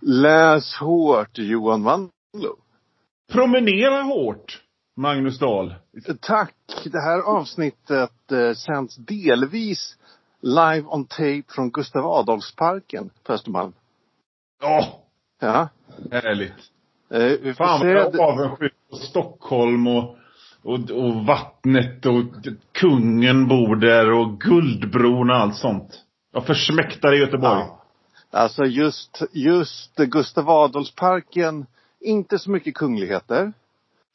Läs hårt Johan Wanlo. Promenera hårt, Magnus Dahl. Tack. Det här avsnittet eh, sänds delvis live on tape från Gustav Adolfsparken på Östermalm. Åh, Ja. härligt. Eh, Fan vad jag är avundsjuk på Stockholm och, och, och vattnet och kungen bor där och Guldbron och allt sånt. Jag försmäktar i Göteborg. Ja. Alltså just, just Gustav Adolfsparken, inte så mycket kungligheter.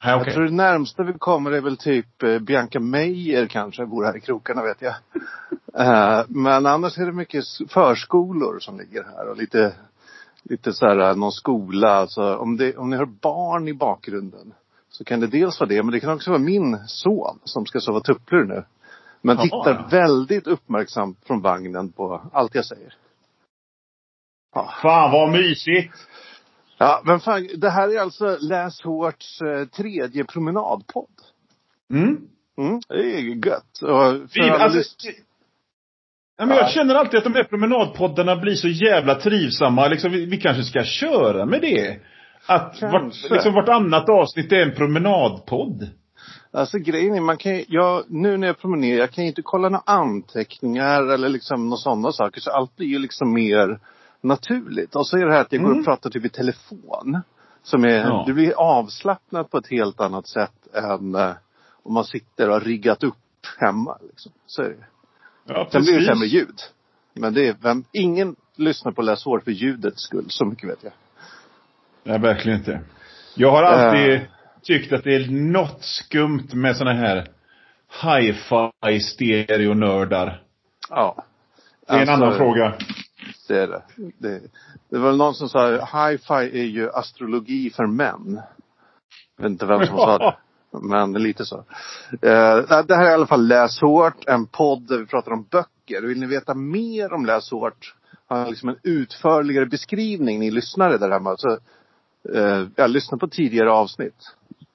Här, okej. Jag tror det närmsta vi kommer är väl typ eh, Bianca Meijer kanske, bor här i krokarna vet jag. Eh, Men annars är det mycket förskolor som ligger här och lite, lite så här eh, någon skola. Alltså om, det, om ni har barn i bakgrunden så kan det dels vara det, men det kan också vara min son som ska sova tupplur nu. Men tittar väldigt uppmärksamt från vagnen på allt jag säger. Fan vad mysigt. Ja, men fan, det här är alltså Läs Hårts eh, tredje promenadpodd. Mm. Mm, det är gött. Och för Vi, alltså, ja, men jag Ja. känner alltid att de här promenadpoddarna blir så jävla trivsamma. Liksom, vi, vi kanske ska köra med det. Att vart, liksom, vartannat avsnitt är en promenadpodd. Alltså grejen är, man kan ju- jag, nu när jag promenerar, jag kan ju inte kolla några anteckningar eller liksom några sådana saker. Så allt blir ju liksom mer naturligt. Och så är det här att jag går Mm. och pratar typ i telefon. Som är, Ja. det blir avslappnat på ett helt annat sätt än eh, om man sitter och har riggat upp hemma. Liksom. Så är det. Ja, Sen blir det precis. sämre ljud. Men det är, vem, ingen lyssnar på Läs Hårt för ljudets skull, så mycket vet jag. Nej, verkligen inte. Jag har alltid Eh. tyckt att det är något skumt med såna här hi-fi stereonördar. Ja. Det är en Alltså, annan fråga. Det är det. det. Det var någon som sa, hi-fi är ju astrologi för män. Jag vet inte vem som sa det. Men lite så. Eh, det här är i alla fall Läs Hårt, en podd där vi pratar om böcker. Vill ni veta mer om Läs Hårt, har liksom en utförligare beskrivning, ni lyssnare där hemma. Så, eh, jag lyssnar på tidigare avsnitt.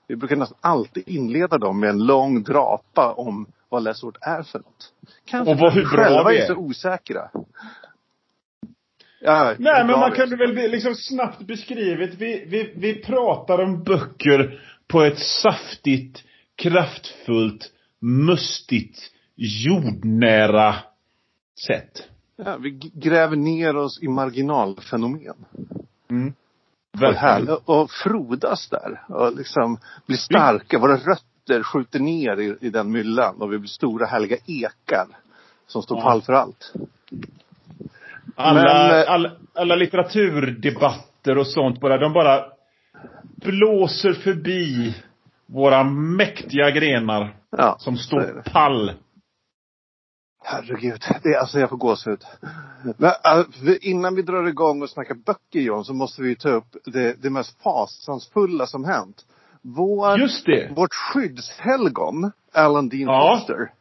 Vi brukar nästan alltid inleda dem med en lång drapa om vad Läs Hårt är för något. Kanske Och vad- hur bra själva vi är är. så osäkra. Ja, Nej, men man är. väl liksom snabbt beskrivet. Vi, vi, vi pratar om böcker på ett saftigt, kraftfullt, mustigt, jordnära sätt. Ja, vi gräver ner oss i marginalfenomen. Mm. Och, Verkligen. här, och frodas där. Och liksom blir starka. Våra rötter skjuter ner i, i den myllan. Och vi blir stora härliga ekar. Som står Ja. pall för allt. Alla, Men, eh, alla, alla litteraturdebatter och sånt bara, de bara blåser förbi våra mäktiga grenar Ja, som står det. pall. Herregud. Det är, alltså jag får gåshud. Men, för innan vi drar igång och snackar böcker John, så måste vi ta upp det, det mest fasansfulla som hänt. Vår, Just det. Vårt skyddshelgon, Alan Dean Ja. Foster,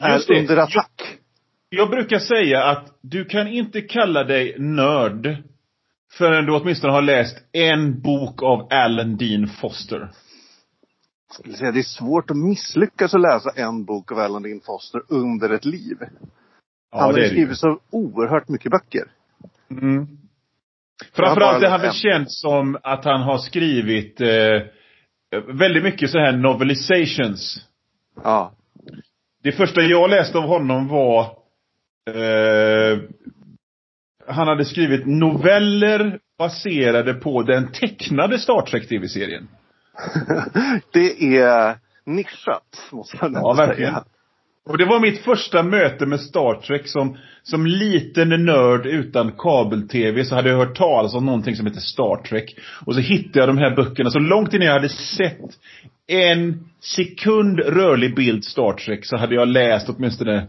är under attack. Jag brukar säga att du kan inte kalla dig nörd förrän du åtminstone har läst en bok av Alan Dean Foster. Jag skulle säga, Det är svårt att misslyckas att läsa en bok av Alan Dean Foster under ett liv. Ja, han har ju skrivit så oerhört mycket böcker. Mm. Framförallt är han väl känd som att han har skrivit eh, väldigt mycket så här novelizations. Ja. Det första jag läste av honom var eh, Han hade skrivit noveller baserade på den tecknade Star Trek TV-serien. det är nischat, måste jag Ja, verkligen. säga. Och det var mitt första möte med Star Trek som, som liten nörd utan kabel-tv så hade jag hört talas om någonting som heter Star Trek. Och så hittade jag de här böckerna. Så långt innan jag hade sett en sekund rörlig bild Star Trek så hade jag läst åtminstone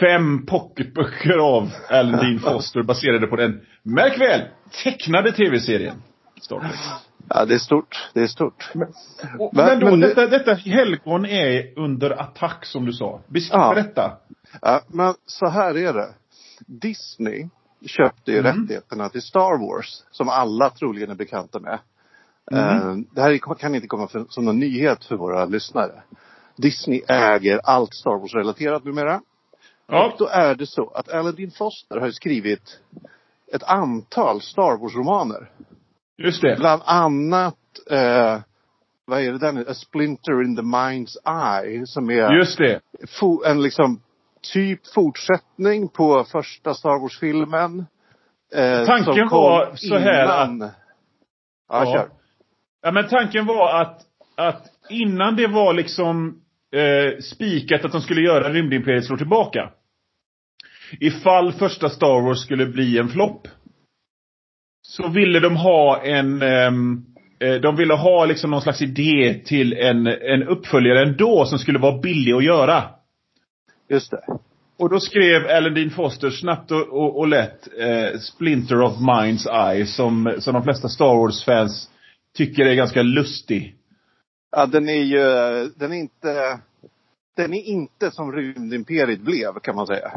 fem pocketböcker av Alan Dean Foster baserade på den, märk väl, tecknade tv-serien. Star Trek. Ja, det är stort. Det är stort. Och, Men- men då, men det- detta, detta helgon är under attack som du sa. Beskriv Ja. detta. Ja, men så här är det. Disney köpte ju Mm. rättigheterna till Star Wars, som alla troligen är bekanta med. Mm. Eh, Det här kan inte komma för, som någon nyhet för våra lyssnare. Disney äger allt Star Wars-relaterat numera. Och Ja. då är det så att Alan Dean Foster har skrivit ett antal Star Wars-romaner. Just det. Bland annat, eh, vad är det den A Splinter in the Mind's Eye. Som är Just det. en liksom typ fortsättning på första Star Wars-filmen. Eh, Tanken var så här innan... Ja, Ja. kör. Ja men tanken var att, att innan det var liksom eh, spikat att de skulle göra Rymdimperiet slår tillbaka. Ifall första Star Wars skulle bli en flopp. Så ville de ha en, ehm, eh, de ville ha liksom någon slags idé till en, en uppföljare ändå som skulle vara billig att göra. Just det. Och då skrev Alan Dean Foster snabbt och, och, och lätt eh, Splinter of Mind's Eye som, som de flesta Star Wars-fans tycker är ganska lustig. Ja, den är ju, den är inte, den är inte som Rymdimperiet blev kan man säga.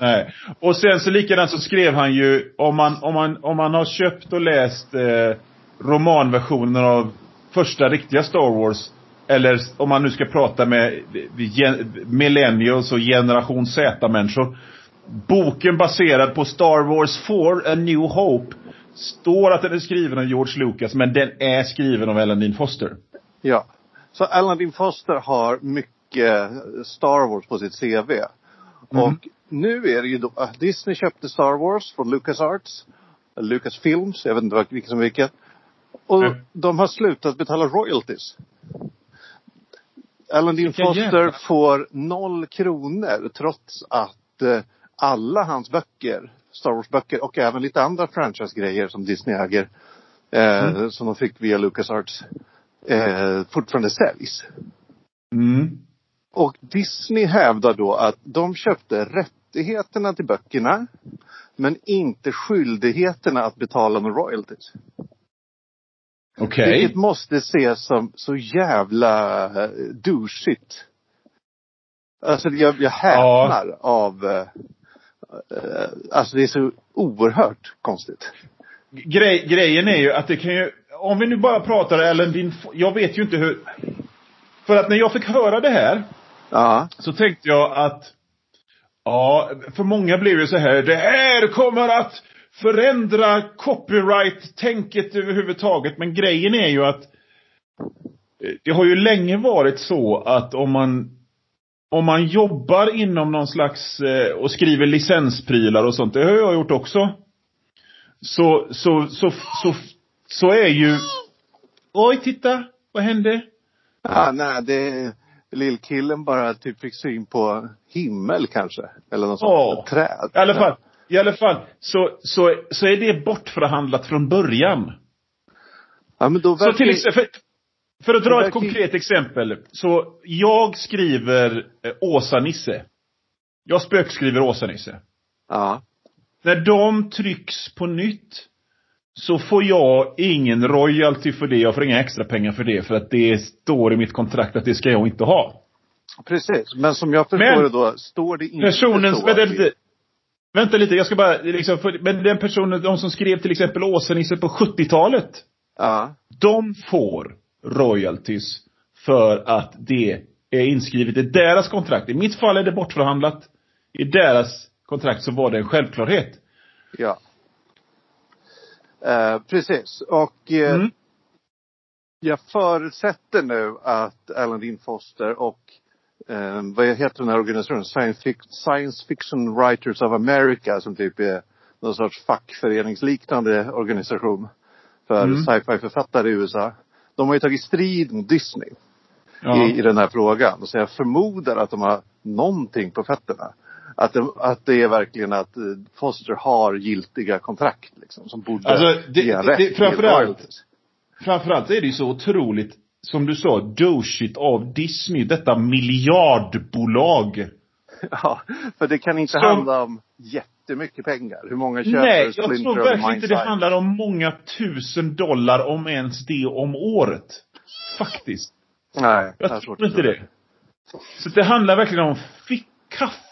Nej. Och sen så likadant så skrev han ju, om man, om man, om man har köpt och läst eh, romanversionen av första riktiga Star Wars, eller om man nu ska prata med gen, millennials och generation Z-människor. Boken baserad på Star Wars 4, A New Hope, står att den är skriven av George Lucas, men den är skriven av Ellen Dean Foster. Ja. Så Alan Dean Foster har mycket Star Wars på sitt CV. Och nu är det ju då, att Disney köpte Star Wars från LucasArts. Lucasfilms, jag vet inte vilken som är vilken. Och Mm. de har slutat betala royalties. Alan Dean Foster får noll kronor trots att eh, alla hans böcker, Star Wars-böcker och även lite andra franchise-grejer som Disney äger, eh, som de fick via LucasArts, eh, fortfarande säljs. Mm. Och Disney hävdar då att de köpte rättigheterna till böckerna men inte skyldigheterna att betala några royalties. Okej. Vilket måste ses som så jävla eh, douchigt. Alltså jag, jag häpnar av eh, eh, Alltså det är så oerhört konstigt. Grej, grejen är ju att det kan ju, om vi nu bara pratar Ellen din, jag vet ju inte hur, för att när jag fick höra det här, Ja. så tänkte jag att, ja, för många blev ju så här, det här kommer att förändra copyright-tänket överhuvudtaget. Men grejen är ju att, eh, det har ju länge varit så att om man om man jobbar inom någon slags eh, och skriver licensprylar och sånt, det har jag gjort också. Så, så, så, så, så är ju... Oj, titta! Vad hände? ja nej, det Lillkillen bara typ fick syn på himmel kanske. Eller något sånt. Ja. Ett träd. I alla fall, i alla fall så, så, så är det bortförhandlat från början. Ja men då Så verkar till exempel, för, att dra ett konkret exempel. Så jag skriver eh, Åsa-Nisse. Jag spökskriver Åsa-Nisse. Ja. När de trycks på nytt så får jag ingen royalty för det. Jag får inga extra pengar för det. För att det står i mitt kontrakt att det ska jag inte ha. Precis. Men som jag förstår Men- det då, står det inte Personen, så. vänta att- lite. Vänta lite, jag ska bara liksom, för, men den personen, de som skrev till exempel Åsa-Nisse på 70-talet. Ja. De får royalties för att det är inskrivet i deras kontrakt. I mitt fall är det bortförhandlat. I deras kontrakt så var det en självklarhet. Ja. Eh, precis. Och eh, Mm. jag förutsätter nu att Alan Dean Foster och eh, vad heter den här organisationen? Science, Fic- Science Fiction Writers of America som typ är någon sorts fackföreningsliknande organisation för Mm. sci-fi författare i USA. De har ju tagit strid mot Disney Ja. i, i den här frågan. Så jag förmodar att de har någonting på fötterna. Att det, att det är verkligen att eh, Foster har giltiga kontrakt liksom, som borde Alltså, det- ge det- rätt det- framförallt-. Framförallt är det ju så otroligt, som du sa, douchigt av Disney. Detta miljardbolag. Ja, för det kan inte Som- handla om jättemycket pengar. Hur många köper Nej, jag tror verkligen inte det handlar om många tusen dollar, om ens det om året. Faktiskt. Nej, Jag svårt tror inte tro det. Så det handlar verkligen om fick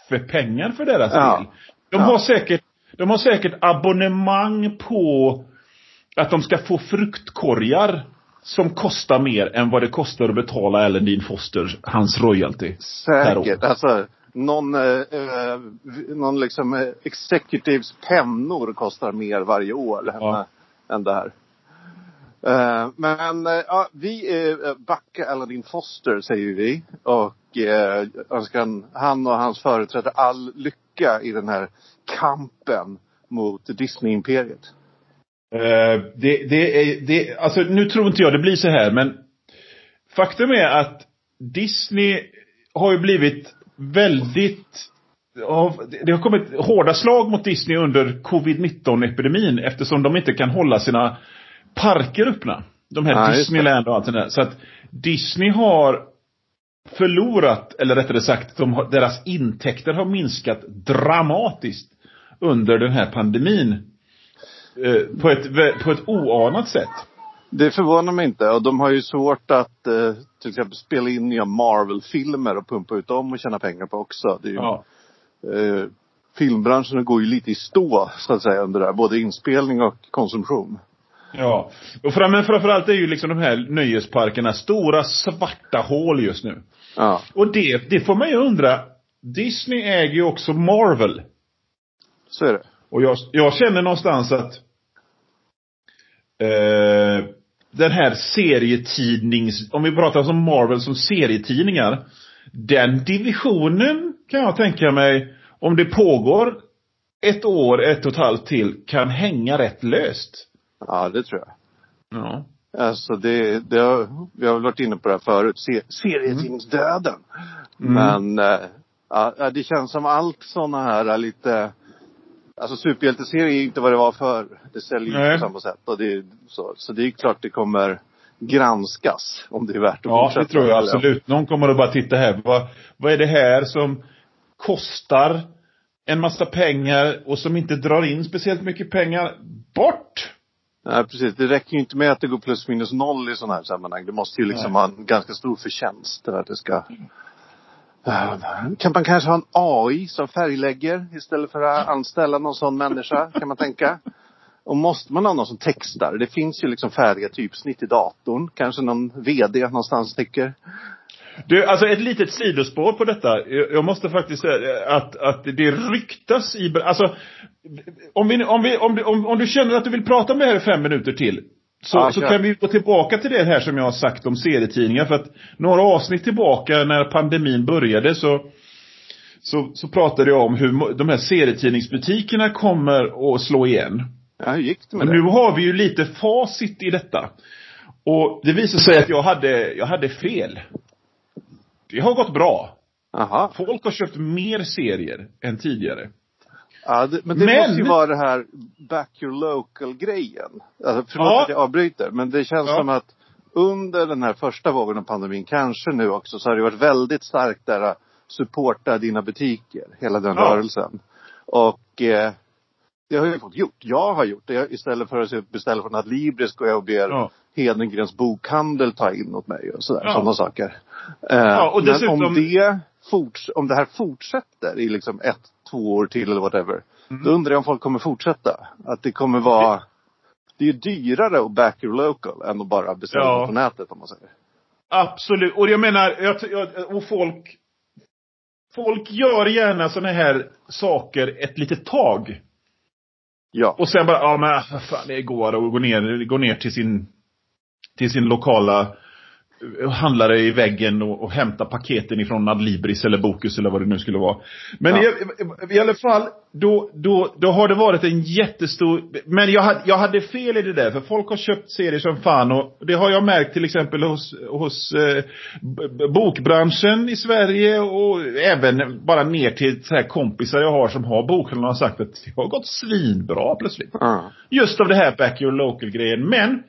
kaffepengar för deras Ja. del. De Ja. har säkert, de har säkert abonnemang på att de ska få fruktkorgar som kostar mer än vad det kostar att betala Ellen Dean Foster hans royalty. Säkert. Alltså, någon, eh, eh, någon liksom eh, executives pennor kostar mer varje år än, Ja. än det här. Eh, men eh, ja, vi är eh, Aladdin Foster säger vi och eh, önskar han- och hans företrädare all lycka i den här kampen mot Disney-imperiet. Eh, det, det är, det, alltså nu tror inte jag det blir så här men faktum är att Disney har ju blivit väldigt det har kommit hårda slag mot Disney under covid-19 epidemin eftersom de inte kan hålla sina parker öppna. De här det. Disneyland och allt det där. Så att Disney har förlorat, eller rättare sagt, de har, deras intäkter har minskat dramatiskt under den här pandemin. Eh, på, ett, på ett oanat sätt. Det förvånar mig inte och de har ju svårt att eh, till exempel spela in nya Marvel-filmer och pumpa ut dem och tjäna pengar på också. Det är ju, Ja. eh, filmbranschen går ju lite i stå så att säga under det här. Både inspelning och konsumtion. Ja. Och fram, men framförallt är ju liksom de här nöjesparkerna stora svarta hål just nu. Ja. Och det, det får man ju undra. Disney äger ju också Marvel. Så är det. Och jag, jag känner någonstans att eh, den här serietidnings, om vi pratar om Marvel som serietidningar. Den divisionen kan jag tänka mig, om det pågår ett år, ett och ett halvt till, kan hänga rätt löst. Ja, det tror jag. Ja. Alltså det, det har, vi har väl varit inne på det här förut. Se, serietidningsdöden. Men eh, ja, det känns som allt sådana här är lite Alltså superhjälteserier är inte vad det var förr. Det säljer ju Nej. på samma sätt. Och det, så, så det är klart det kommer granskas om det är värt att Ja, fortsätta. det tror jag absolut. Någon kommer att bara titta här. Vad, vad är det här som kostar en massa pengar och som inte drar in speciellt mycket pengar? Bort! Nej, precis. Det räcker ju inte med att det går plus minus noll i sådana här sammanhang. Det måste ju liksom Nej. ha en ganska stor förtjänst för att det ska... Kan man kanske ha en AI som färglägger istället för att anställa någon sån människa, kan man tänka. Och måste man ha någon som textar? Det finns ju liksom färdiga typsnitt i datorn. Kanske någon VD någonstans tycker. Du, alltså ett litet sidospår på detta. Jag måste faktiskt säga att, att det ryktas i... Alltså, om, vi, om, vi, om, du- om, om du känner att du vill prata om det här i fem minuter till. Så, Ja, så kan vi gå tillbaka till det här som jag har sagt om serietidningar. För att några avsnitt tillbaka när pandemin började så, så, så pratade jag om hur de här serietidningsbutikerna kommer att slå igen. Ja, hur gick det med Men det? nu har vi ju lite facit i detta. Och det visar sig att jag hade, jag hade fel. Det har gått bra. Jaha. Folk har köpt mer serier än tidigare. Ja, det, men det Men- måste ju vara det här back your local grejen. Alltså, förlåt Ja. att jag avbryter. Men det känns Ja. som att under den här första vågen av pandemin, kanske nu också, så har det varit väldigt starkt där att supporta dina butiker. Hela den Ja. rörelsen. Och eh, det har jag fått gjort. Jag har gjort det. Jag, istället för att beställa från Adlibris går jag och ber Ja. Hedengrens bokhandel ta in åt mig och sådär. Ja. Sådana saker. Eh, Ja, och Men dessutom- om det, forts- om det här fortsätter i liksom ett, två år till eller whatever. Mm. Då undrar jag om folk kommer fortsätta. Att det kommer vara det är ju dyrare att back your local än att bara beställa Ja. på nätet om man säger. Absolut. Och jag menar, jag, jag, och folk... Folk gör gärna såna här saker ett litet tag. Ja. Och sen bara, ja men fan det går att gå ner, gå ner till sin, till sin lokala handlare i väggen och, och hämta paketen ifrån Adlibris eller Bokus eller vad det nu skulle vara. Men Ja. i, i alla fall, då, då, då har det varit en jättestor... Men jag hade, jag hade fel i det där, för folk har köpt serier som fan och det har jag märkt till exempel hos, hos eh, bokbranschen i Sverige och även bara ner till så här kompisar jag har som har bokhandlar och har sagt att det har gått svinbra plötsligt. Ja. Just av det här back your local-grejen. Men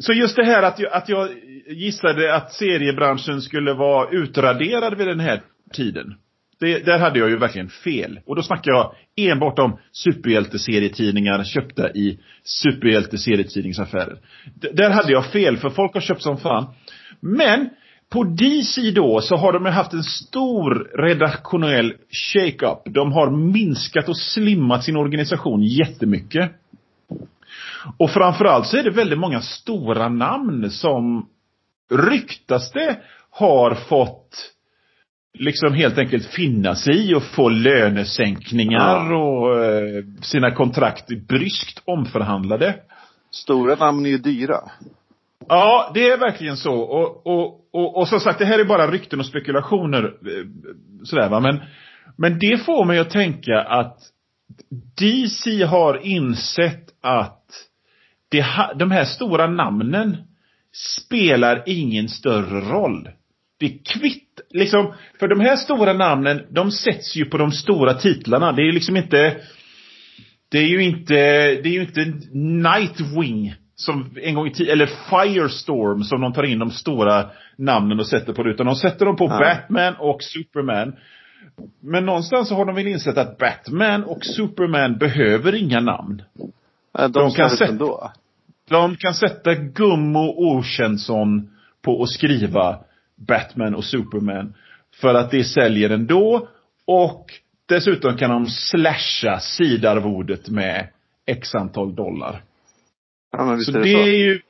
så just det här att jag, att jag gissade att seriebranschen skulle vara utraderad vid den här tiden. Det, där hade jag ju verkligen fel. Och då snackar jag enbart om superhjälteserietidningar köpta i superhjälteserietidningsaffärer. D- där hade jag fel, för folk har köpt som fan. Men på DC då så har de ju haft en stor redaktionell shake-up. De har minskat och slimmat sin organisation jättemycket. Och framförallt så är det väldigt många stora namn som ryktas det har fått liksom helt enkelt finna sig i och få lönesänkningar och eh, sina kontrakt bryskt omförhandlade. Stora namn är ju dyra. Ja, det är verkligen så. Och, och, och, och som sagt, det här är bara rykten och spekulationer. eh, Sådär va. Men, men det får mig att tänka att DC har insett att det, de här stora namnen spelar ingen större roll. Det är kvitt, liksom, för de här stora namnen, de sätts ju på de stora titlarna. Det är ju liksom inte, det är ju inte, det är ju inte Nightwing som en gång i tiden, eller Firestorm som de tar in de stora namnen och sätter på det. Utan de sätter dem på Ja. Batman och Superman. Men någonstans så har de väl insett att Batman och Superman behöver inga namn. De, De kan kan sätta- ändå. De kan sätta Gummo Okänsson på att skriva Batman och Superman. För att det säljer ändå. Och dessutom kan de slasha sidarvodet med x antal dollar. Ja, men Så det det så. är ju,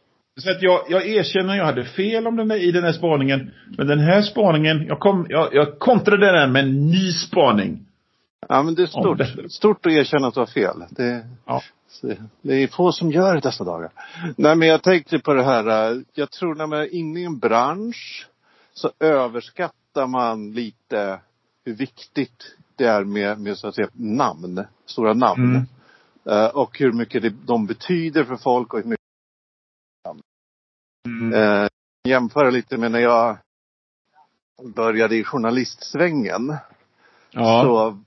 så att jag, jag erkänner jag hade fel om den där, i den här spaningen. Men den här spaningen, jag, kom, jag, jag kontrade den med en ny spaning. Ja, men det är stort. det. Stort att erkänna att du har fel. Det, Ja. Det är få som gör det dessa dagar. Nej, men jag tänkte på det här. eh, Jag tror när man är inne i en bransch så överskattar man lite hur viktigt det är med, med så att säga namn. Stora namn. Mm. Eh, och hur mycket det, de betyder för folk och hur mycket Mm. Eh, jämföra lite med när jag började i journalistsvängen. Ja. Så,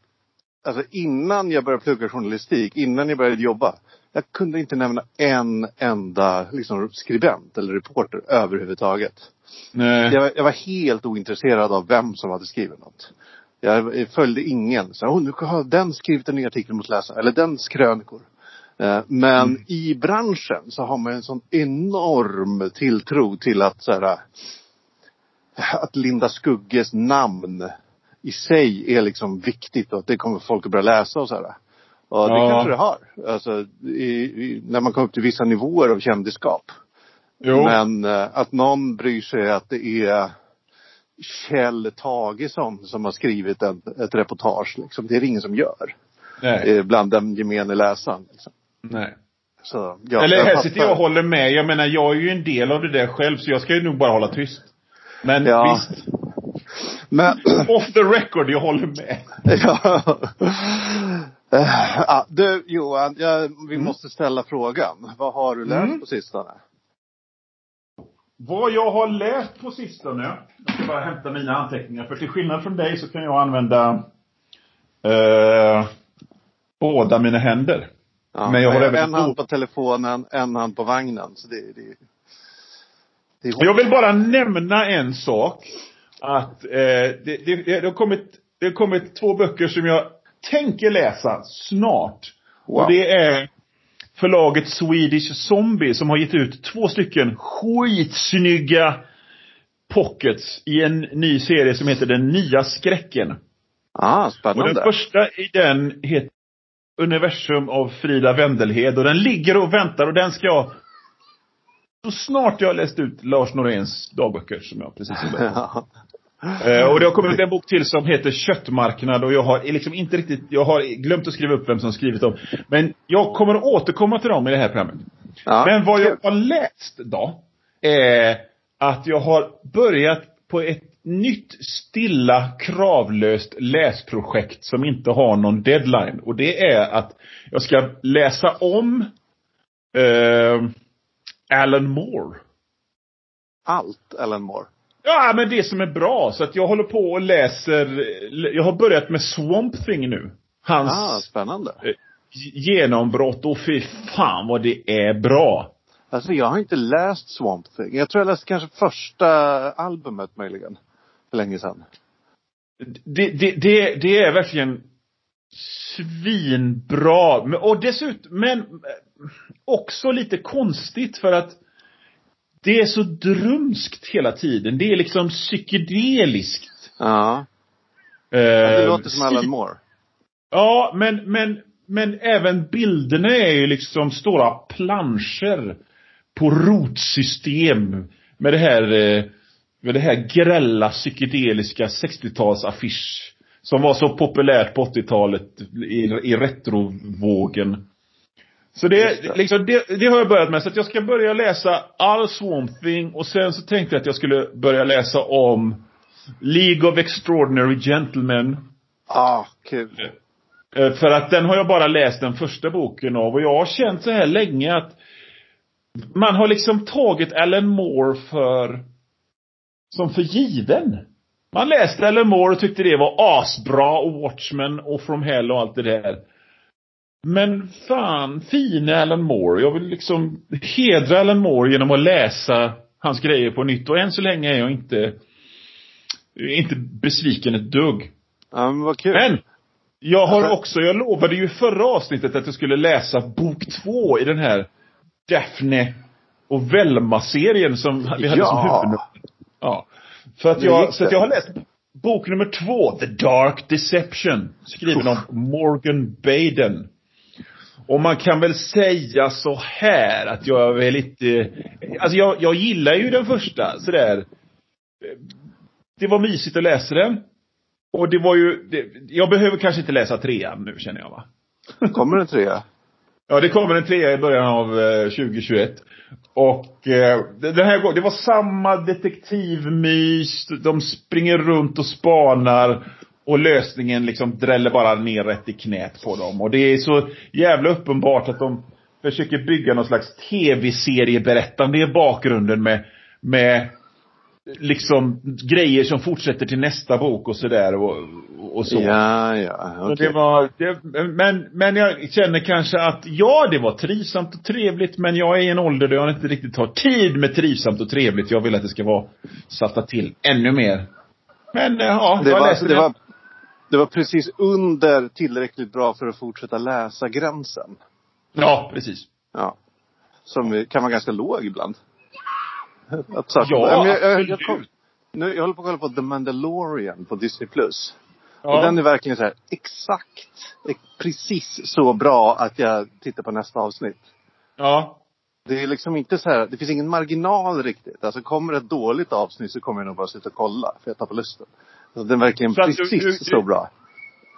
alltså innan jag började plugga journalistik, innan jag började jobba. Jag kunde inte nämna en enda liksom, skribent eller reporter överhuvudtaget. Nej. Jag, jag var helt ointresserad av vem som hade skrivit något. Jag följde ingen. Så, oh, nu har den skrivit en ny artikel mot läsaren. Eller dens krönikor. Eh, Men Mm. i branschen så har man en sån enorm tilltro till att så här, att Linda Skugges namn i sig är liksom viktigt och att det kommer folk att börja läsa och så här. Och det Ja. kanske det har. Alltså, i, i, när man kommer upp till vissa nivåer av kändisskap. Jo. Men eh, att någon bryr sig att det är Kjell Tagesson som har skrivit en, ett reportage. Liksom. Det är det ingen som gör. Nej. Eh, bland den gemene läsaren. Liksom. Nej. Så, ja, Eller här sitter jag och håller med. Jag menar, jag är ju en del av det där själv, så jag ska ju nog bara hålla tyst. Men Ja. visst, Men, off the record, jag håller med. ja. Eh, ja, du Johan, jag, vi Mm. måste ställa frågan. Vad har du läst Mm. på sistone? Vad jag har läst på sistone. Jag ska bara hämta mina anteckningar. För till skillnad från dig så kan jag använda eh, båda mina händer. Ja, Men jag har en även hand bok. på telefonen, en hand på vagnen. Så det, det, det är Jag vill bara nämna en sak. Att eh, det, det, det, har kommit, det har kommit två böcker som jag tänker läsa snart. Wow. Och det är förlaget Swedish Zombie som har gett ut två stycken skitsnygga pockets i en ny serie som heter Den nya skräcken. Ah, Och spännande. den första i den heter Universum av Frida Wendelhed och den ligger och väntar och den ska jag så snart jag har läst ut Lars Noréns dagböcker som jag precis har. Ja. Eh, och det har kommit en bok till som heter Köttmarknad och jag har liksom inte riktigt, jag har glömt att skriva upp vem som skrivit dem. Men jag kommer att återkomma till dem i det här programmet. Ja, Men vad jag har läst då, är att jag har börjat på ett nytt stilla kravlöst läsprojekt som inte har någon deadline. Och det är att jag ska läsa om eh, Alan Moore. Allt Ellen Moore. Ja, men det som är bra. Så att jag håller på och läser, jag har börjat med Swamp Thing nu. Hans Ah, spännande. genombrott och fy fan vad det är bra. Alltså jag har inte läst Swamp Thing. Jag tror jag läste kanske första albumet möjligen. För länge sedan. Det, det, det, det är verkligen svinbra. Och dessutom, men eh, också lite konstigt för att det är så drumskt hela tiden. Det är liksom psykedeliskt. Ja. Eh, Det låter som Alan Moore. Ja, men, men, men även bilderna är ju liksom stora planscher på rotsystem med det här eh, det här grälla psykedeliska 60-talsaffisch som var så populärt på 80-talet i, i retrovågen. Så det, liksom, det, det har jag börjat med. Så att jag ska börja läsa all Swamp Thing och sen så tänkte jag att jag skulle börja läsa om League of Extraordinary Gentlemen. Ah, kul. Eh, För att den har jag bara läst den första boken av och jag har känt så här länge att man har liksom tagit Alan Moore för som för given. Man läste Alan Moore och tyckte det var asbra och Watchmen och From Hell och allt det där. Men fan, fina Alan Moore. Jag vill liksom hedra Alan Moore genom att läsa hans grejer på nytt och än så länge är jag inte inte besviken ett dugg. Ja, men vad kul. Men! Jag har också, jag lovade ju förra avsnittet att jag skulle läsa bok två i den här Daphne och Velma-serien som vi hade Ja. som huvudnummer. Ja. För att jag, så att jag har läst bok nummer två, The Dark Deception. Skriven av Morgan Baden. Och man kan väl säga så här att jag är väl lite, alltså jag, jag gillar ju den första sådär. Det var mysigt att läsa den. Och det var ju, det, jag behöver kanske inte läsa trean nu känner jag va. Kommer en trea? Ja, det kommer en trea i början av eh, 2021. Och eh, det här går, det var samma detektivmys, de springer runt och spanar. Och lösningen liksom dräller bara ner rätt i knät på dem. Och det är så jävla uppenbart att de försöker bygga någon slags tv-serieberättande i bakgrunden med, med liksom grejer som fortsätter till nästa bok och sådär och, och så. Ja, ja. Så Okej. det var, det, men, men jag känner kanske att ja, det var trivsamt och trevligt men jag är i en ålder där jag inte riktigt har tid med trivsamt och trevligt. Jag vill att det ska vara satta till ännu mer. Men eh, ja, Det jag var, läste det, var, det var precis under tillräckligt bra för att fortsätta läsa gränsen. Ja, precis. Ja. Som kan vara ganska låg ibland. Att Ja, jag, jag, jag, kom, nu, jag håller på att kolla på The Mandalorian på Disney+. Plus. Ja. Och den är verkligen så här exakt, precis så bra att jag tittar på nästa avsnitt. ja. Det är liksom inte så här, det finns ingen marginal riktigt. Alltså kommer ett dåligt avsnitt så kommer jag nog bara sitta och kolla, för jag tappar lusten. Alltså, den verkligen Så att du- precis du- så bra.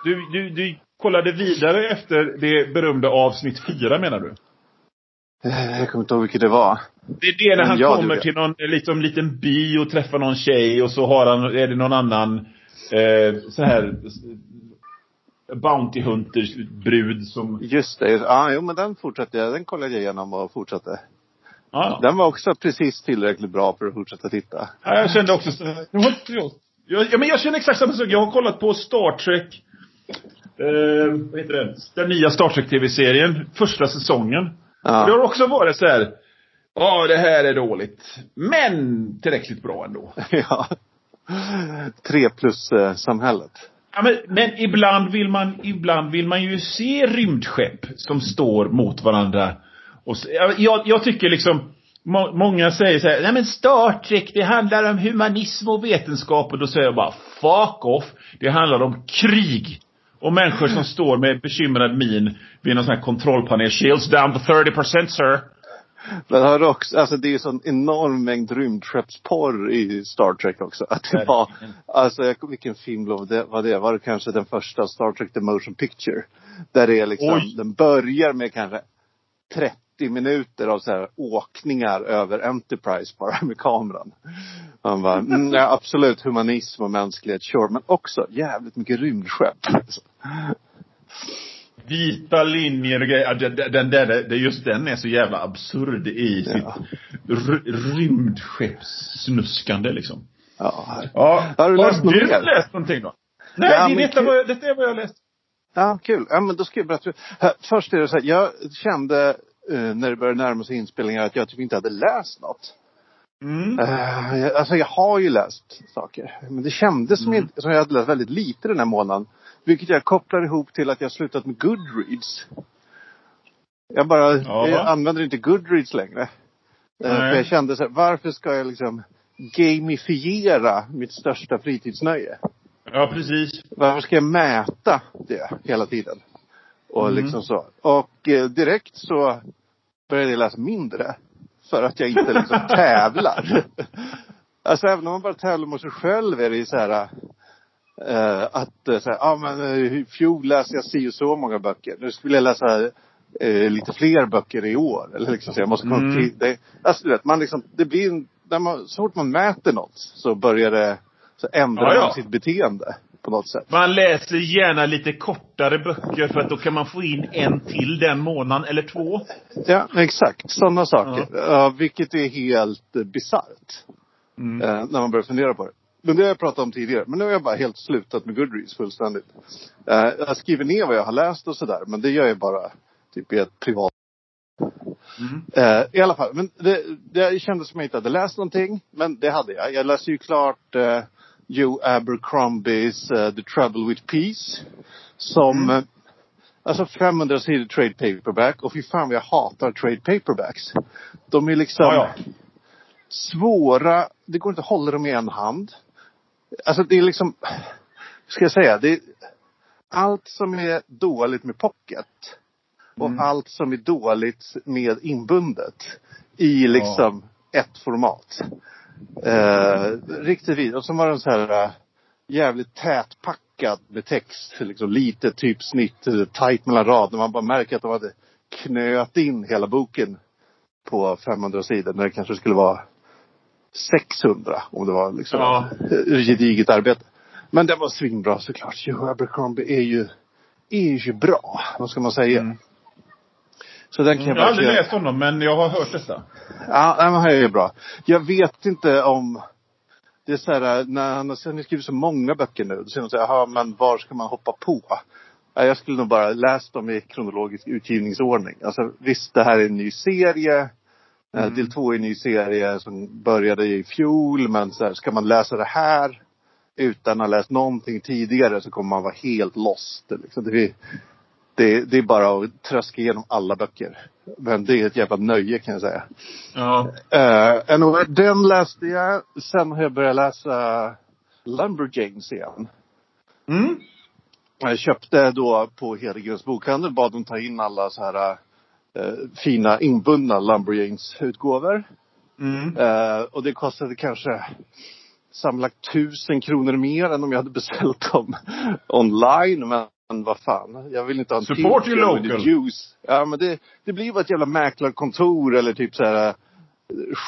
Du, du, du kollade vidare efter det berömda avsnitt fyra menar du? Eh, Jag kommer inte ihåg vilket det var. Det är det när Men han ja, kommer till någon liksom, liten by och träffar någon tjej och så har han, är det någon annan eh, så här eh, Bounty Hunters brud som... Just det. Ja, jo men den fortsatte jag. Den kollade jag igenom och fortsatte. Ja, Den var också precis tillräckligt bra för att fortsätta titta. ja jag kände också så här. Jag, ja, men jag känner exakt samma sak. Jag har kollat på Star Trek eh, vad heter det? Den nya Star Trek TV-serien. Första säsongen. Och det Ja. har också varit så här. Ja, det här är dåligt. Men tillräckligt bra ändå. ja. Tre plus eh, samhället. Ja, men, men ibland vill man, ibland vill man ju se rymdskepp som står mot varandra. Och, ja, jag, jag tycker liksom, må, många säger så här, nej men Star Trek, det handlar om humanism och vetenskap. Och då säger jag bara, fuck off. Det handlar om krig. Och människor som står med bekymrad min vid någon sån här kontrollpanel. Shields down to 30% sir. Men har också, alltså det är ju sån enorm mängd rymdskeppsporr i Star Trek också. Att det var, alltså jag, vilken film det, var det? Var det kanske den första Star Trek The Motion Picture? Där det är liksom, Oj. den börjar med kanske 30 minuter av så här åkningar över Enterprise bara med kameran. Man bara, mm, ja, absolut humanism och mänsklighet, sure. Men också jävligt mycket rymdskepp. Vita linjer och grejer. Den, där, just den är så jävla absurd i sitt Ja. rymdskeppssnuskande liksom. Ja. Ja. Har du läst något du mer? läst någonting då? Nej, Ja, det, detta, vad jag, detta är vad jag har läst. Ja, kul. Ja, men då ska jag berätta. Först är det så här, jag kände eh, när det började närma sig inspelningar att jag typ inte hade läst något. Mm. Eh, jag, alltså jag har ju läst saker. Men det kändes som, Mm. jag, som jag hade läst väldigt lite den här månaden. Vilket jag kopplar ihop till att jag slutat med Goodreads. Jag bara, Ja. jag använder inte Goodreads längre. Eh, för jag kände så här, varför ska jag liksom gamifiera mitt största fritidsnöje? Ja, precis. Varför ska jag mäta det hela tiden? Och Mm. liksom så. Och eh, direkt så började jag läsa mindre. För att jag inte liksom tävlar. Alltså även om man bara tävlar mot sig själv är det ju så här. Uh, att uh, så här, ja men uh, i fjol läste jag si och så många böcker. Nu skulle jag läsa uh, lite fler böcker i år. Eller liksom så jag måste komma Mm. till det. Alltså du vet, man liksom, det blir en, när man, så fort man mäter något så börjar det, så ändrar Ja, ja. man sitt beteende. På något sätt. Man läser gärna lite kortare böcker för att då kan man få in en till den månaden eller två. Ja, exakt. Sådana saker. Ja, vilket är helt uh, bisarrt. Mm. Eh, när man börjar fundera på det. Men det har jag pratat om tidigare. Men nu har jag bara helt slutat med Goodreads fullständigt. Eh, jag skriver ner vad jag har läst och sådär. Men det gör jag bara typ i ett privat. Mm. Eh, I alla fall. Men det, det kändes som jag inte hade läst någonting. Men det hade jag. Jag läste ju klart eh, Joe Abercrombies eh, The Trouble with Peace. Som Mm. eh, Alltså 500 sidor trade paperback. Och fy fan jag hatar trade paperbacks. De är liksom Ja, ja. svåra. Det går inte att hålla dem i en hand. Alltså det är liksom, ska jag säga? Det är allt som är dåligt med pocket. Och Mm. allt som är dåligt med inbundet. I liksom ett format. Eh, riktigt vid. Och så var den så här eh, jävligt tätpackad med text. Liksom lite typsnitt, eh, tajt mellan raderna. Man bara märker att de hade knöat in hela boken på 500 sidor när det kanske skulle vara 600 om det var liksom Ja. ett gediget arbete. Men det var svinbra såklart. Joe Abercrombie är ju, är ju bra. Vad ska man säga? Mm. Så den kan Jag jag har aldrig läst honom, men jag har hört detta. Ja, men han är ju bra. Jag vet inte om... Det är så här, när han har skrivit så många böcker nu. Då säger man så här, men var ska man hoppa på? Ja, jag skulle nog bara läst dem i kronologisk utgivningsordning. Alltså visst, det här är en ny serie. Eh, Mm. Del två är en ny serie som började i fjol. Men så här, ska man läsa det här utan att ha läst någonting tidigare så kommer man vara helt lost. Liksom. Det, är, det, det är bara att tröska igenom alla böcker. Men det är ett jävla nöje kan jag säga. Ja. Uh, anyway, den läste jag. Sen har jag börjat läsa Lumberjanes igen. Mm. Jag köpte då på Hedegrens bokhandel, bad dem ta in alla så här eh, fina inbundna Lumberjanes utgåvor. Mm. Eh, och det kostade kanske sammanlagt tusen kronor mer än om jag hade beställt dem online. Men vad fan, jag vill inte ha en Support your local. Juice. Ja men det, det blir bara ett jävla mäklarkontor eller typ så här eh,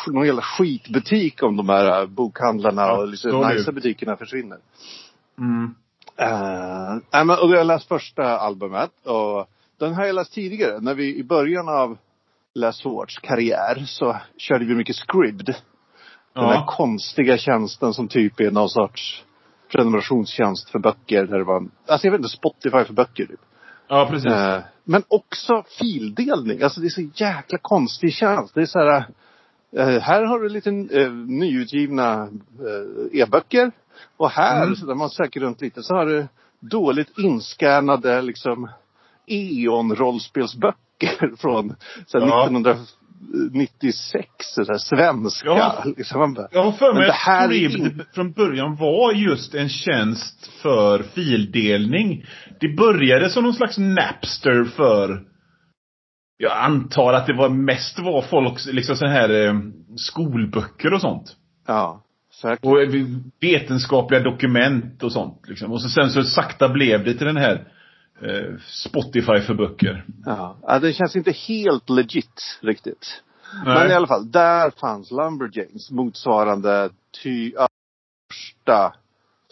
någon jävla skitbutik om de här eh, bokhandlarna Ja, och liksom nice butikerna försvinner. Mm. Uh, men, och jag har läst första albumet och den har jag läst tidigare. När vi i början av Les Swords karriär så körde vi mycket Scribd. Den där Ja. konstiga tjänsten som typ är någon sorts prenumerationstjänst för böcker. Där det var, alltså jag vet inte, Spotify för böcker typ. ja, precis. Eh, men också fildelning. Alltså det är så jäkla konstig tjänst. Det är så här. eh, här har du lite uh, nyutgivna eh, e-böcker. Och här, Mm. så där man söker runt lite, så har du dåligt inskannade liksom E.ON-rollspelsböcker från Ja. 1996. Så här, svenska. Ja. Liksom, man bara, Jag har för mig att Scribd från början var just en tjänst för fildelning. Det började som någon slags Napster för jag antar att det var mest var folks, liksom så här eh, skolböcker och sånt. ja, säkert. Och eh, vetenskapliga dokument och sånt liksom. Och så sen så sakta blev det till den här Spotify för böcker. Ja. ja, det känns inte helt legit riktigt. Men Nej. i alla fall, där fanns Lumberjanes motsvarande ty, första,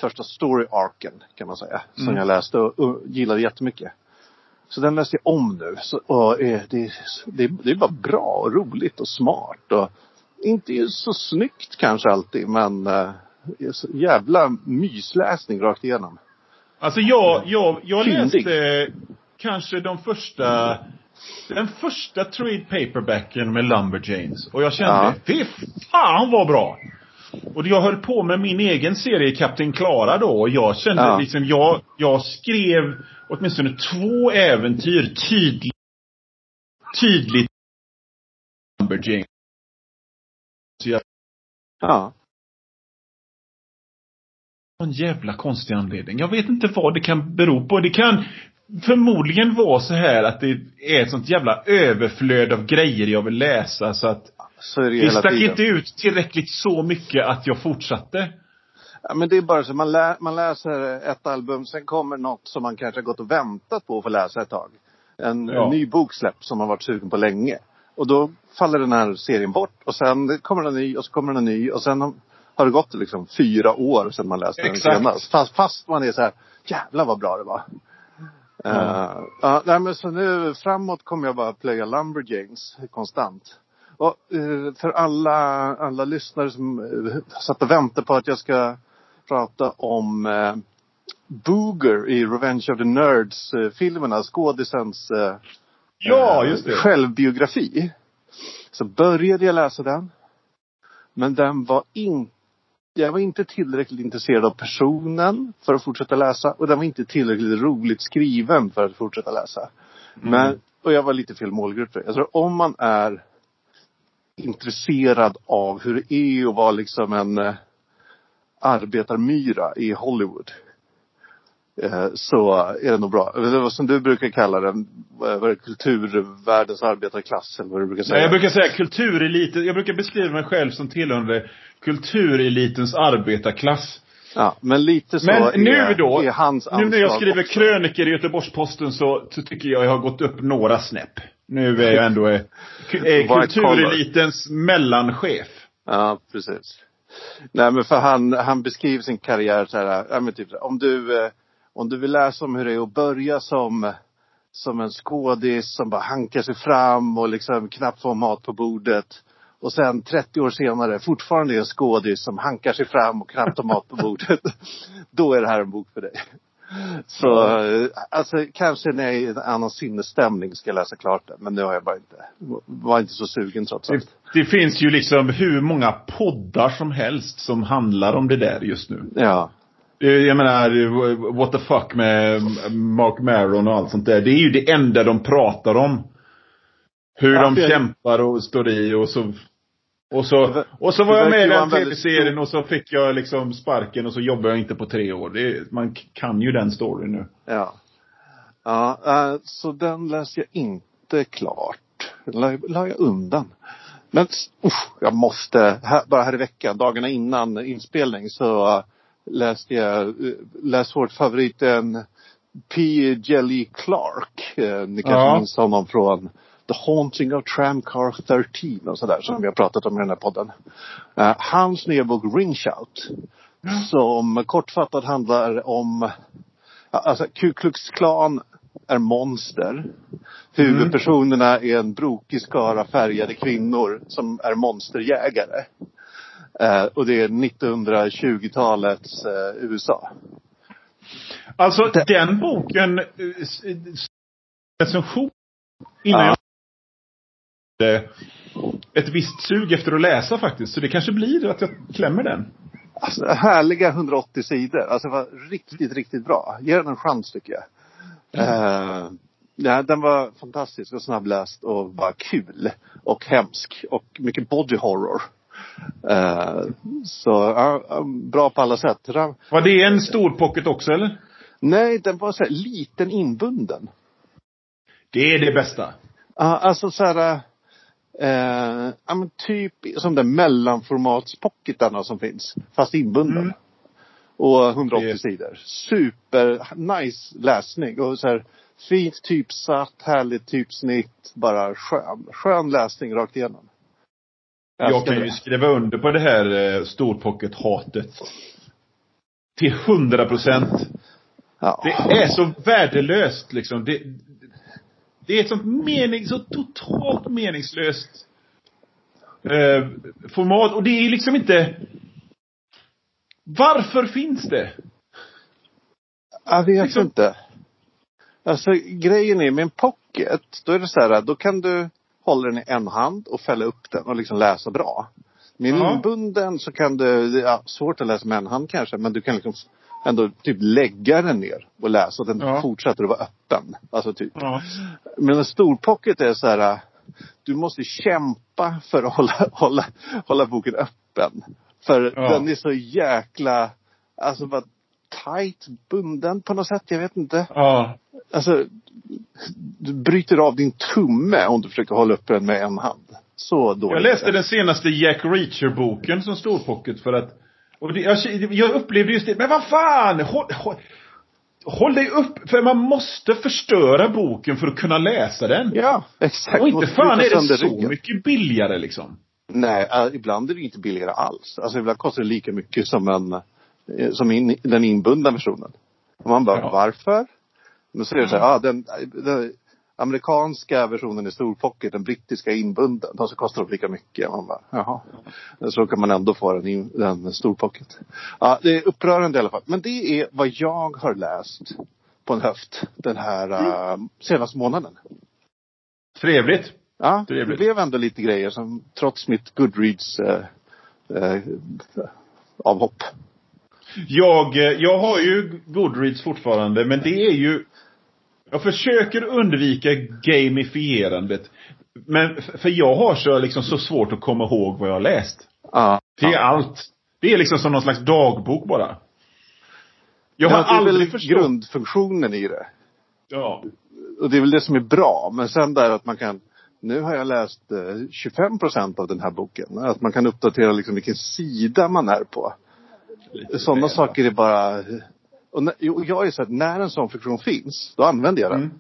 första story-arken kan man säga. Som Mm. jag läste och, och gillade jättemycket. Så den läste jag om nu. Så, och, eh, det, det, det är bara bra och roligt och smart. Och inte så snyggt kanske alltid men eh, jävla mysläsning rakt igenom. Alltså jag, jag, jag Fyndig. läste kanske de första den första trade paperbacken med Lumberjanes. Och jag kände, Ja. fy fan vad bra! Och jag höll på med min egen serie Kapten Klara då och jag kände Ja. liksom, jag, jag skrev åtminstone två äventyr tydligt, tydligt Lumberjanes. Så jag, Ja. En jävla konstig anledning. Jag vet inte vad det kan bero på. Det kan förmodligen vara så här att det är ett sånt jävla överflöd av grejer jag vill läsa så att Så är det det stack tiden. inte ut tillräckligt så mycket att jag fortsatte. Ja, men det är bara så, man, lä, man läser ett album, sen kommer något som man kanske har gått och väntat på att få läsa ett tag. En, Ja. en ny bok släpps som man varit sugen på länge. Och då faller den här serien bort och sen kommer den ny och så kommer den ny och sen har- det gått liksom fyra år sedan man läste den Exakt. senast. Fast, fast man är så här, jävlar vad bra det var. Ja. Uh, nej, men så nu framåt kommer jag bara plöja Lumberjanes konstant. Och eh, för alla, alla lyssnare som uh, satt och väntade på att jag ska prata om uh, Booger i Revenge of the Nerds-filmerna, skådisens uh, Ja, just det. självbiografi. Så började jag läsa den. Men den var inte jag var inte tillräckligt intresserad av personen för att fortsätta läsa och den var inte tillräckligt roligt skriven för att fortsätta läsa. Men, och jag var lite fel målgrupp för det. Jag tror om man är intresserad av hur det är att vara liksom en eh, arbetarmyra i Hollywood. Eh, så är det nog bra. Det var som du brukar kalla den, vad är det, kulturvärldens arbetarklass eller vad du brukar säga. Nej, jag brukar säga kultureliten. Jag brukar beskriva mig själv som tillhörande kulturelitens arbetarklass. Ja, men lite så Men är, nu då, är hans nu när jag skriver också. kröniker i Göteborgs-Posten så, så tycker jag jag har gått upp några snäpp. Nu är jag ändå eh, kulturelitens mellanchef. Ja, precis. Nej men för han, han beskriver sin karriär så här, ja men typ om du, eh, om du vill läsa om hur det är att börja som, som en skådis som bara hankar sig fram och liksom knappt får mat på bordet. Och sen 30 år senare fortfarande är en skådis som hankar sig fram och knappt har mat på bordet. Då är det här en bok för dig. Så, eh, alltså kanske när jag är i en annan sinnesstämning ska jag läsa klart den. Men nu har jag bara inte, var inte så sugen trots Det, allt. det finns ju liksom hur många poddar som helst som handlar om det där just nu. Ja. Eh, Jag menar, what the fuck med Mark Maron och allt sånt där. Det är ju det enda de pratar om. Hur Ja, de det kämpar och står i och så och så, och så var jag med i den en tv-serien och så fick jag liksom sparken och så jobbar jag inte på tre år. Det, man kan ju den storyn nu. Ja. Ja, eh, så den läste jag inte klart. La, la jag undan. Men usch, jag måste, här, bara här i veckan, dagarna innan inspelning så eh, läste jag, uh, läste vårt favoriten P. Jelly Clark. Eh, ni kanske Ja. minns honom från The Haunting of Tramcar 13 och sådär som vi har pratat om i den här podden. Eh, hans nya bok Ring Shout. Som kortfattat handlar om Alltså Ku Klux Klan är monster. Huvudpersonerna är en brokig skara färgade kvinnor som är monsterjägare. Eh, och det är 1920-talets eh, USA. Alltså den boken, eh, recension innan Ja. Hade ett visst sug efter att läsa faktiskt. Så det kanske blir att jag klämmer den. Alltså, härliga 180 sidor. Alltså det var riktigt, riktigt bra. Ge den en chans tycker jag. Eh, ja, den var fantastisk och snabbläst och bara kul. Och hemsk. Och mycket body horror. Eh, så ja, bra på alla sätt. Var det en stor pocket också eller? Nej, den var så här liten inbunden. Det är det bästa. Alltså så här. Eh, ja men typ som den mellanformatspocketarna som finns. Fast inbunden. Mm. Och 180 Det- sidor. Super nice läsning och så här fint typsatt, härligt typsnitt. Bara skön, skön läsning rakt igenom. Jag älskar kan det. ju skriva under på det här eh, storpocket-hatet. Till hundra procent. Ja. Det är så värdelöst liksom. Det, det är ett sånt mening, så totalt meningslöst eh, format. Och det är liksom inte... Varför finns det? Jag vet Liksom- inte. Alltså grejen är med en pocket, då är det så här, då kan du hålla den i en hand och fälla upp den och liksom läsa bra. Med en Ja. inbunden så kan du, är svårt att läsa med en hand kanske, men du kan liksom ändå typ lägga den ner och läsa och den Ja. fortsätter att vara öppen. Alltså typ. Ja. Men en stor pocket är så här, du måste kämpa för att hålla, hålla, hålla boken öppen. För Ja. den är så jäkla, alltså bara tight bunden på något sätt, jag vet inte. Ja. alltså, du bryter av din tumme om du försöker hålla upp den med en hand. Så dåligt. Jag läste den senaste Jack Reacher-boken som storpocket för att och det, jag, jag upplevde just det, men vad fan! Håll, håll, håll dig upp, för man måste förstöra boken för att kunna läsa den. Ja, exakt. Och inte fan är det så ryggen. mycket billigare liksom. Nej, äh, ibland är det inte billigare alls. Alltså ibland kostar det lika mycket som en, eh, som in, den inbundna versionen. Och man bara, Ja. varför? Men så är det så här, ah, den, den amerikanska versionen är storpocket, den brittiska är inbunden. De så kostar de lika mycket. Man bara, jaha. Så kan man ändå få den, in, den storpocket. Ja, det är upprörande i alla fall. Men det är vad jag har läst på en höft den här äh, senaste månaden. Trevligt. Ja, det Trevligt. blev ändå lite grejer som trots mitt Goodreads eh, eh, avhopp. Jag, jag har ju Goodreads fortfarande, men det är ju... Jag försöker undvika gamifierandet. Men för jag har så, liksom, så svårt att komma ihåg vad jag har läst. Ja. Det är allt. Det är liksom som någon slags dagbok bara. Jag har Ja, det är aldrig väl förstått... grundfunktionen i det. Ja. Och det är väl det som är bra. Men sen där att man kan nu har jag läst eh, 25 procent av den här boken. Att man kan uppdatera liksom vilken sida man är på. Sådana saker är bara... Och jag är så att när en sån funktion finns, då använder jag den. Mm.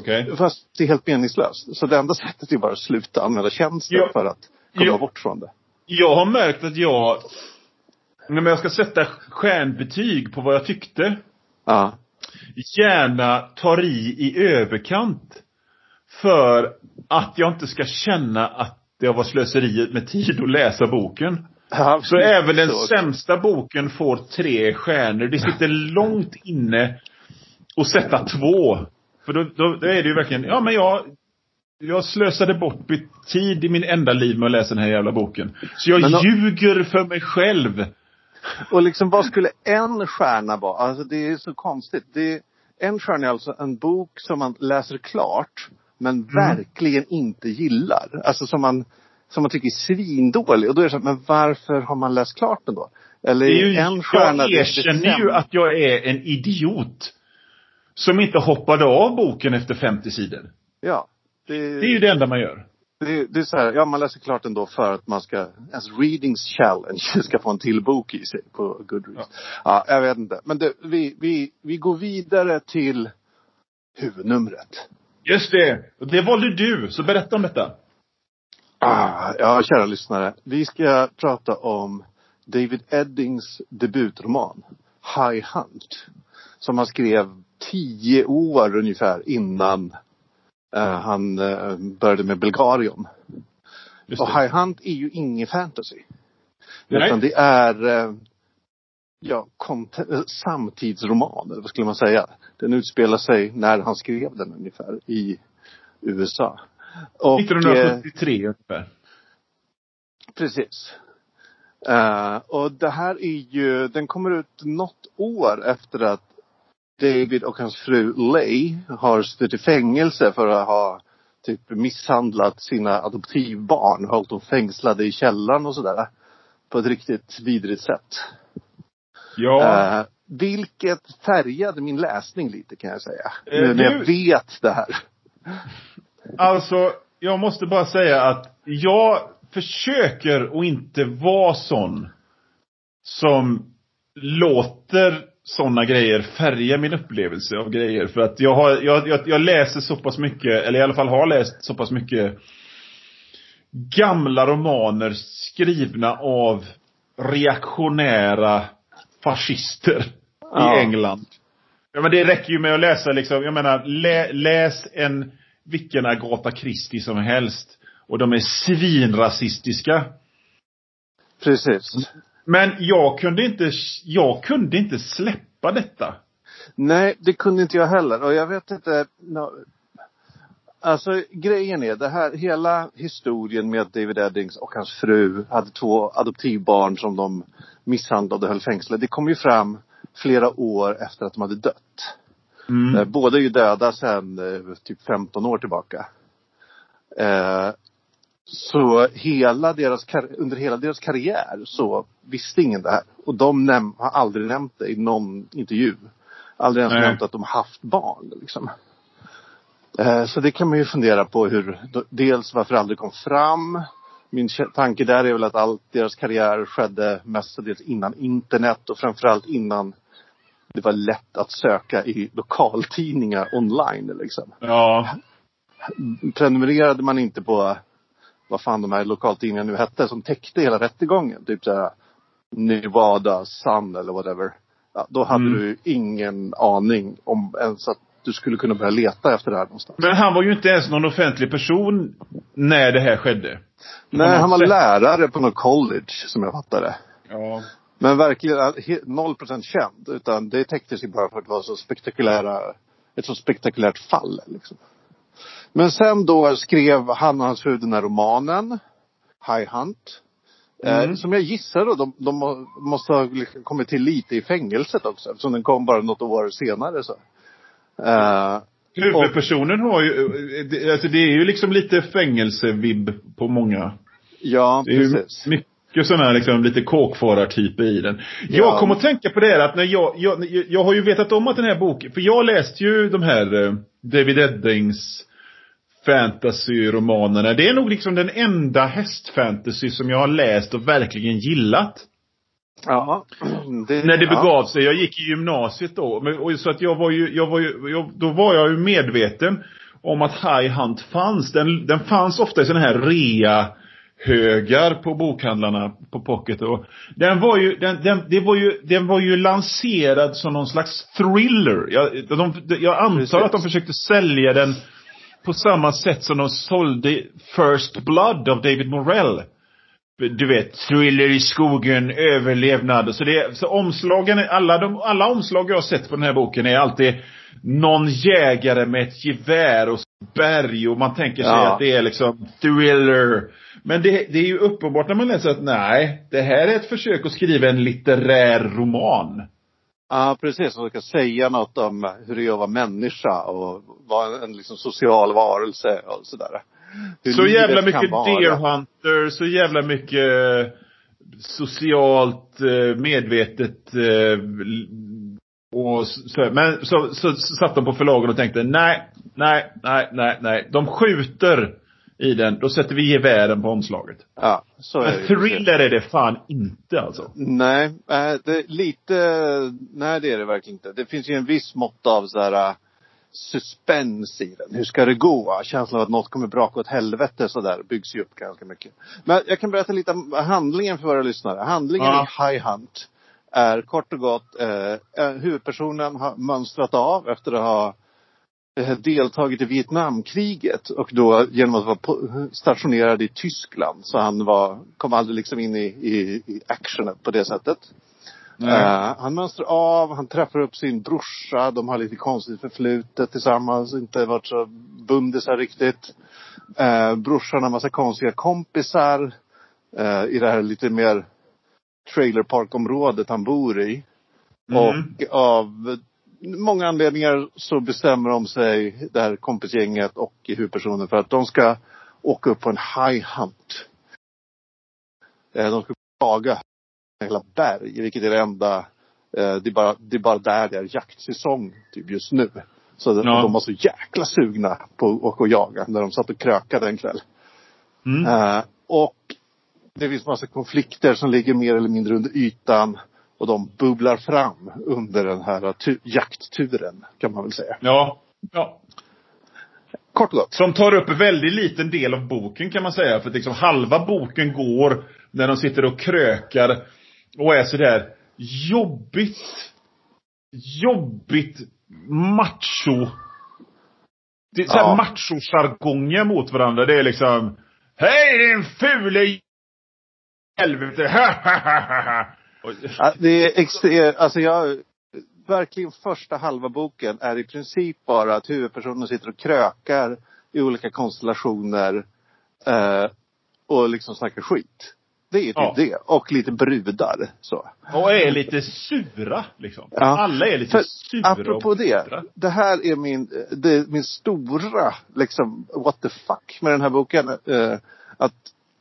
Okej. Fast det är helt meningslöst. Så det enda sättet är bara att sluta använda tjänsten Ja. för att komma Ja. bort från det. Jag har märkt att jag... När jag ska sätta stjärnbetyg på vad jag tyckte. Ja. Gärna tar i i överkant. För att jag inte ska känna att det var slöseri med tid att läsa boken. Ja Så även den så. sämsta boken får tre stjärnor. Det sitter långt inne att sätta två. För då, då, då är det ju verkligen, ja men jag, jag slösade bort tid i min enda liv med att läsa den här jävla boken. Så jag då- ljuger för mig själv. Och liksom vad skulle en stjärna vara? Alltså det är så konstigt. Det är, en stjärna är alltså en bok som man läser klart men Mm. verkligen inte gillar. Alltså som man, som man tycker är svindålig. Och då är det så här, men varför har man läst klart den då? Eller Det är ju, en stjärna jag erkänner ju att jag är en idiot. Som inte hoppade av boken efter 50 sidor. Ja. Det, Det är ju det enda man gör. det, det är så här, ja man läser klart den då för att man ska, ens readings challenge ska få en till bok i sig på Goodreads. Ja, jag vet inte. Men det, vi, vi, vi går vidare till huvudnumret. Just det. Det valde du, så berätta om detta. Ah, ja, kära lyssnare. Vi ska prata om David Eddings debutroman High Hunt. Som han skrev tio år ungefär innan eh, han eh, började med Bulgarion. Just Och. High Hunt är ju ingen fantasy. Nej. Utan det är eh, ja, eh, samtidsroman, eller vad skulle man säga. Den utspelar sig när han skrev den ungefär i USA. Och, eh, 1973 ungefär. Precis. Eh, och det här är ju, den kommer ut något år efter att David och hans fru Lay har suttit i fängelse för att ha typ misshandlat sina adoptivbarn, hållit dem fängslade i källaren och sådär. På ett riktigt vidrigt sätt. Ja. Eh, vilket färgade min läsning lite kan jag säga. Eh, nu när jag vet det här. Alltså, jag måste bara säga att jag försöker att inte vara sån som låter såna grejer färga min upplevelse av grejer. För att jag har, jag, jag, jag läser så pass mycket, eller i alla fall har läst så pass mycket gamla romaner skrivna av reaktionära fascister Ja. i England. Ja men det räcker ju med att läsa liksom, jag menar, lä, läs en, vilken Agatha Christie som helst. Och de är svinrasistiska. Precis. Men jag kunde inte, jag kunde inte släppa detta. Nej, det kunde inte jag heller. Och jag vet inte. Alltså grejen är det här, hela historien med David Eddings och hans fru hade två adoptivbarn som de misshandlade och höll fängslade. Det kom ju fram flera år efter att de hade dött. Mm. Eh, Båda är ju döda sedan eh, typ 15 år tillbaka. Eh, så hela deras, under hela deras karriär så visste ingen det här. Och de har aldrig nämnt det i någon intervju. Aldrig ens Nej. nämnt att de haft barn liksom. Eh, så det kan man ju fundera på hur, dels varför det aldrig kom fram. Min tanke där är väl att all deras karriär skedde mestadels innan internet och framförallt innan det var lätt att söka i lokaltidningar online liksom. Ja. Prenumererade man inte på vad fan de här lokaltidningarna nu hette som täckte hela rättegången. Typ såhär Nevada Sun eller whatever. Ja, då hade Mm. du ingen aning om ens att du skulle kunna börja leta efter det här någonstans. Men han var ju inte ens någon offentlig person när det här skedde. Nej, han var lärare på något college som jag fattade. Ja. Men verkligen eh, he- noll procent känd. Utan det täcktes ju bara för att det var så spektakulära, ett så spektakulärt fall liksom. Men sen då skrev han och hans fru den här romanen, High Hunt. Mm. Eh, som jag gissar då, de, de må- måste ha liksom kommit till lite i fängelset också eftersom den kom bara något år senare så. Eh, Huvudpersonen har ju, eh, det- alltså det är ju liksom lite fängelsevibb på många. ja, precis. mycket sådana här liksom lite kåkfarartyper i den. Jag Ja. kom att tänka på det här att när jag, jag, jag har ju vetat om att den här boken, för jag läste ju de här eh, David Eddings fantasy-romanerna. Det är nog liksom den enda hästfantasy som jag har läst och verkligen gillat. Ja. Det, När det ja. begav sig. Jag gick i gymnasiet då. Men, och så att jag var ju, jag var ju, jag, då var jag ju medveten om att High Hunt fanns. Den, den fanns ofta i sådana här rea högar på bokhandlarna på Pocket och den var ju, den, den, det var ju, den var ju lanserad som någon slags thriller. Jag, de, jag antar Precis. att de försökte sälja den på samma sätt som de sålde First Blood av David Morell du vet, thriller i skogen, överlevnad. Så, det, så omslagen, alla, de, alla omslag jag har sett på den här boken är alltid någon jägare med ett gevär och berg och man tänker sig Ja. att det är liksom thriller. Men det, det är ju uppenbart när man läser att nej, det här är ett försök att skriva en litterär roman. Ja, precis. Som ska säga något om hur det är att vara människa och vara en liksom social varelse och sådär. Hur Så jävla mycket vara. Deer Hunter, så jävla mycket eh, socialt eh, medvetet eh, och så, men så, så, så satt de på förlagen och tänkte nej, nej, nej, nej, nej. De skjuter i den, då sätter vi gevären på omslaget. Ja, så är Men det ju. thriller är det fan inte alltså. Nej, äh, det är lite, nej det är det verkligen inte. Det finns ju en viss mått av så här äh, suspens i den. Hur ska det gå? Känslan av att något kommer braka åt helvete sådär byggs ju upp ganska mycket. Men jag kan berätta lite om handlingen för våra lyssnare. Handlingen Ja. i High Hunt är kort och gott, eh, huvudpersonen har mönstrat av efter att ha deltagit i Vietnamkriget och då genom att vara stationerad i Tyskland. Så han var, kom aldrig liksom in i, i, i actionen på det sättet. Eh, han mönstrar av, han träffar upp sin brorsa, de har lite konstigt förflutet tillsammans, inte varit så bundisar riktigt. Uh, brorsan har massa konstiga kompisar eh, i det här lite mer trailerparkområdet han bor i. Mm. Och av många anledningar så bestämmer de sig, det här kompisgänget och huvudpersonen för att de ska åka upp på en high hunt. Eh, De ska jaga hela berg, vilket är det enda, eh, det är bara, det är bara där det är jaktsäsong typ just nu. Så Ja. de var så jäkla sugna på att åka och jaga när de satt och krökade en kväll. Mm. Eh, och det finns massa konflikter som ligger mer eller mindre under ytan. Och de bubblar fram under den här tu- jaktturen, kan man väl säga. Ja. ja. Kort och gott. Som tar upp en väldigt liten del av boken kan man säga. För liksom halva boken går när de sitter och krökar och är sådär jobbigt, jobbigt macho. Det är såhär Ja. macho-jargonger mot varandra. Det är liksom Hej din fule helvete! Och- Ja, det är extremt, alltså jag, verkligen första halva boken är i princip bara att huvudpersonen sitter och krökar i olika konstellationer. Eh, och liksom snackar skit. Det är typ Ja. det. Och lite brudar. Så. Och är lite sura liksom. Ja. Alla är lite För sura apropå och det. bittra. Det här är min, det min stora, liksom, what the fuck med den här boken. Eh, att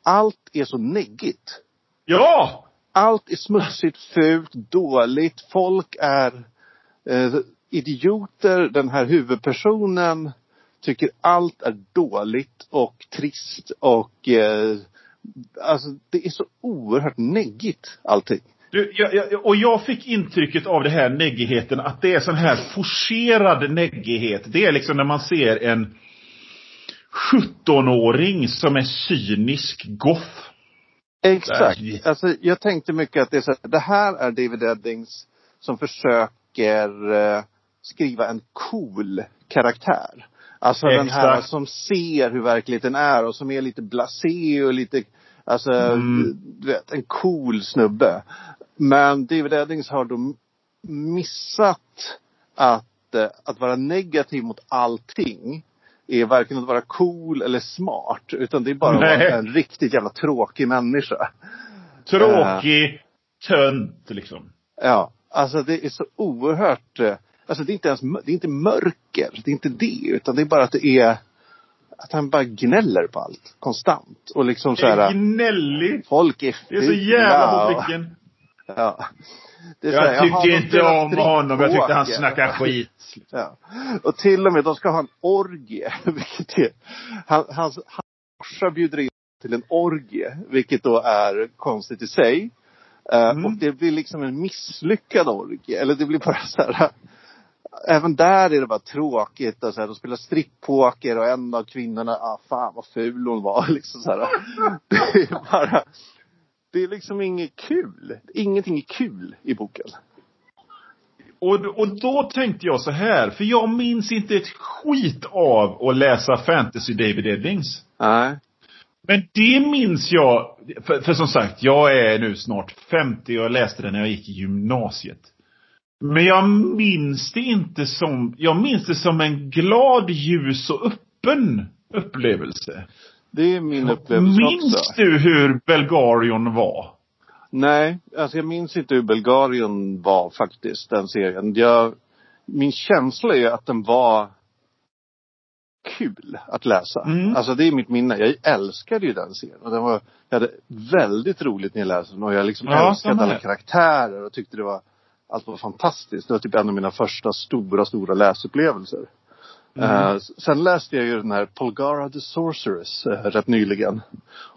allt är så neggigt. Ja! Allt är smutsigt, fult, dåligt. Folk är eh, idioter. Den här huvudpersonen tycker allt är dåligt och trist och eh, alltså det är så oerhört neggigt allting. Du, jag, jag, och jag fick intrycket av det här neggigheten att det är sån här forcerad neggighet. Det är liksom när man ser en 17-åring som är cynisk goth. Exakt. Alltså jag tänkte mycket att det är så här, det här är David Eddings som försöker eh, skriva en cool karaktär. Alltså Exakt. den här som ser hur verkligheten är och som är lite blasé och lite, alltså mm. du vet, en cool snubbe. Men David Eddings har då missat att, eh, att vara negativ mot allting är varken att vara cool eller smart. Utan det är bara att vara en riktigt jävla tråkig människa. Tråkig uh, tönt liksom. Ja. Alltså det är så oerhört, eh, alltså det är inte ens, det är inte mörker. Det är inte det. Utan det är bara att det är att han bara gnäller på allt. Konstant. Och liksom så här. Gnällig. Folk är Det är så jävla på pricken. Ja. Det är jag här, tyckte jag inte om honom. Jag tyckte han snackade skit. Ja. Och till och med, de ska ha en orgie. Vilket är, han, hans, morsa bjuder in till en orgie. Vilket då är konstigt i sig. Eh, mm. Och det blir liksom en misslyckad orgie. Eller det blir bara så här. Även där är det bara tråkigt. Och så här, de spelar stripppoker och en av kvinnorna, ah fan vad ful hon var. Liksom så här. Det är bara det är liksom inget kul. Ingenting är kul i boken. Och, och då tänkte jag så här, för jag minns inte ett skit av att läsa fantasy David Eddings. Nej. Men det minns jag, för, för, som sagt, jag är nu snart 50 och jag läste det när jag gick i gymnasiet. Men jag minns det inte som, jag minns det som en glad, ljus och öppen upplevelse. Det är min upplevelse Minns också. du hur Belgarion var? Nej, alltså jag minns inte hur Belgarion var faktiskt, den serien. Jag, min känsla är att den var kul att läsa. Mm. Alltså det är mitt minne. Jag älskade ju den serien. Och den var, jag hade väldigt roligt när jag läste den och jag liksom ja, älskade alla karaktärer och tyckte det var, allt var fantastiskt. Det var typ en av mina första stora, stora läsupplevelser. Mm. Uh, sen läste jag ju den här Polgara the Sorceress uh, rätt nyligen.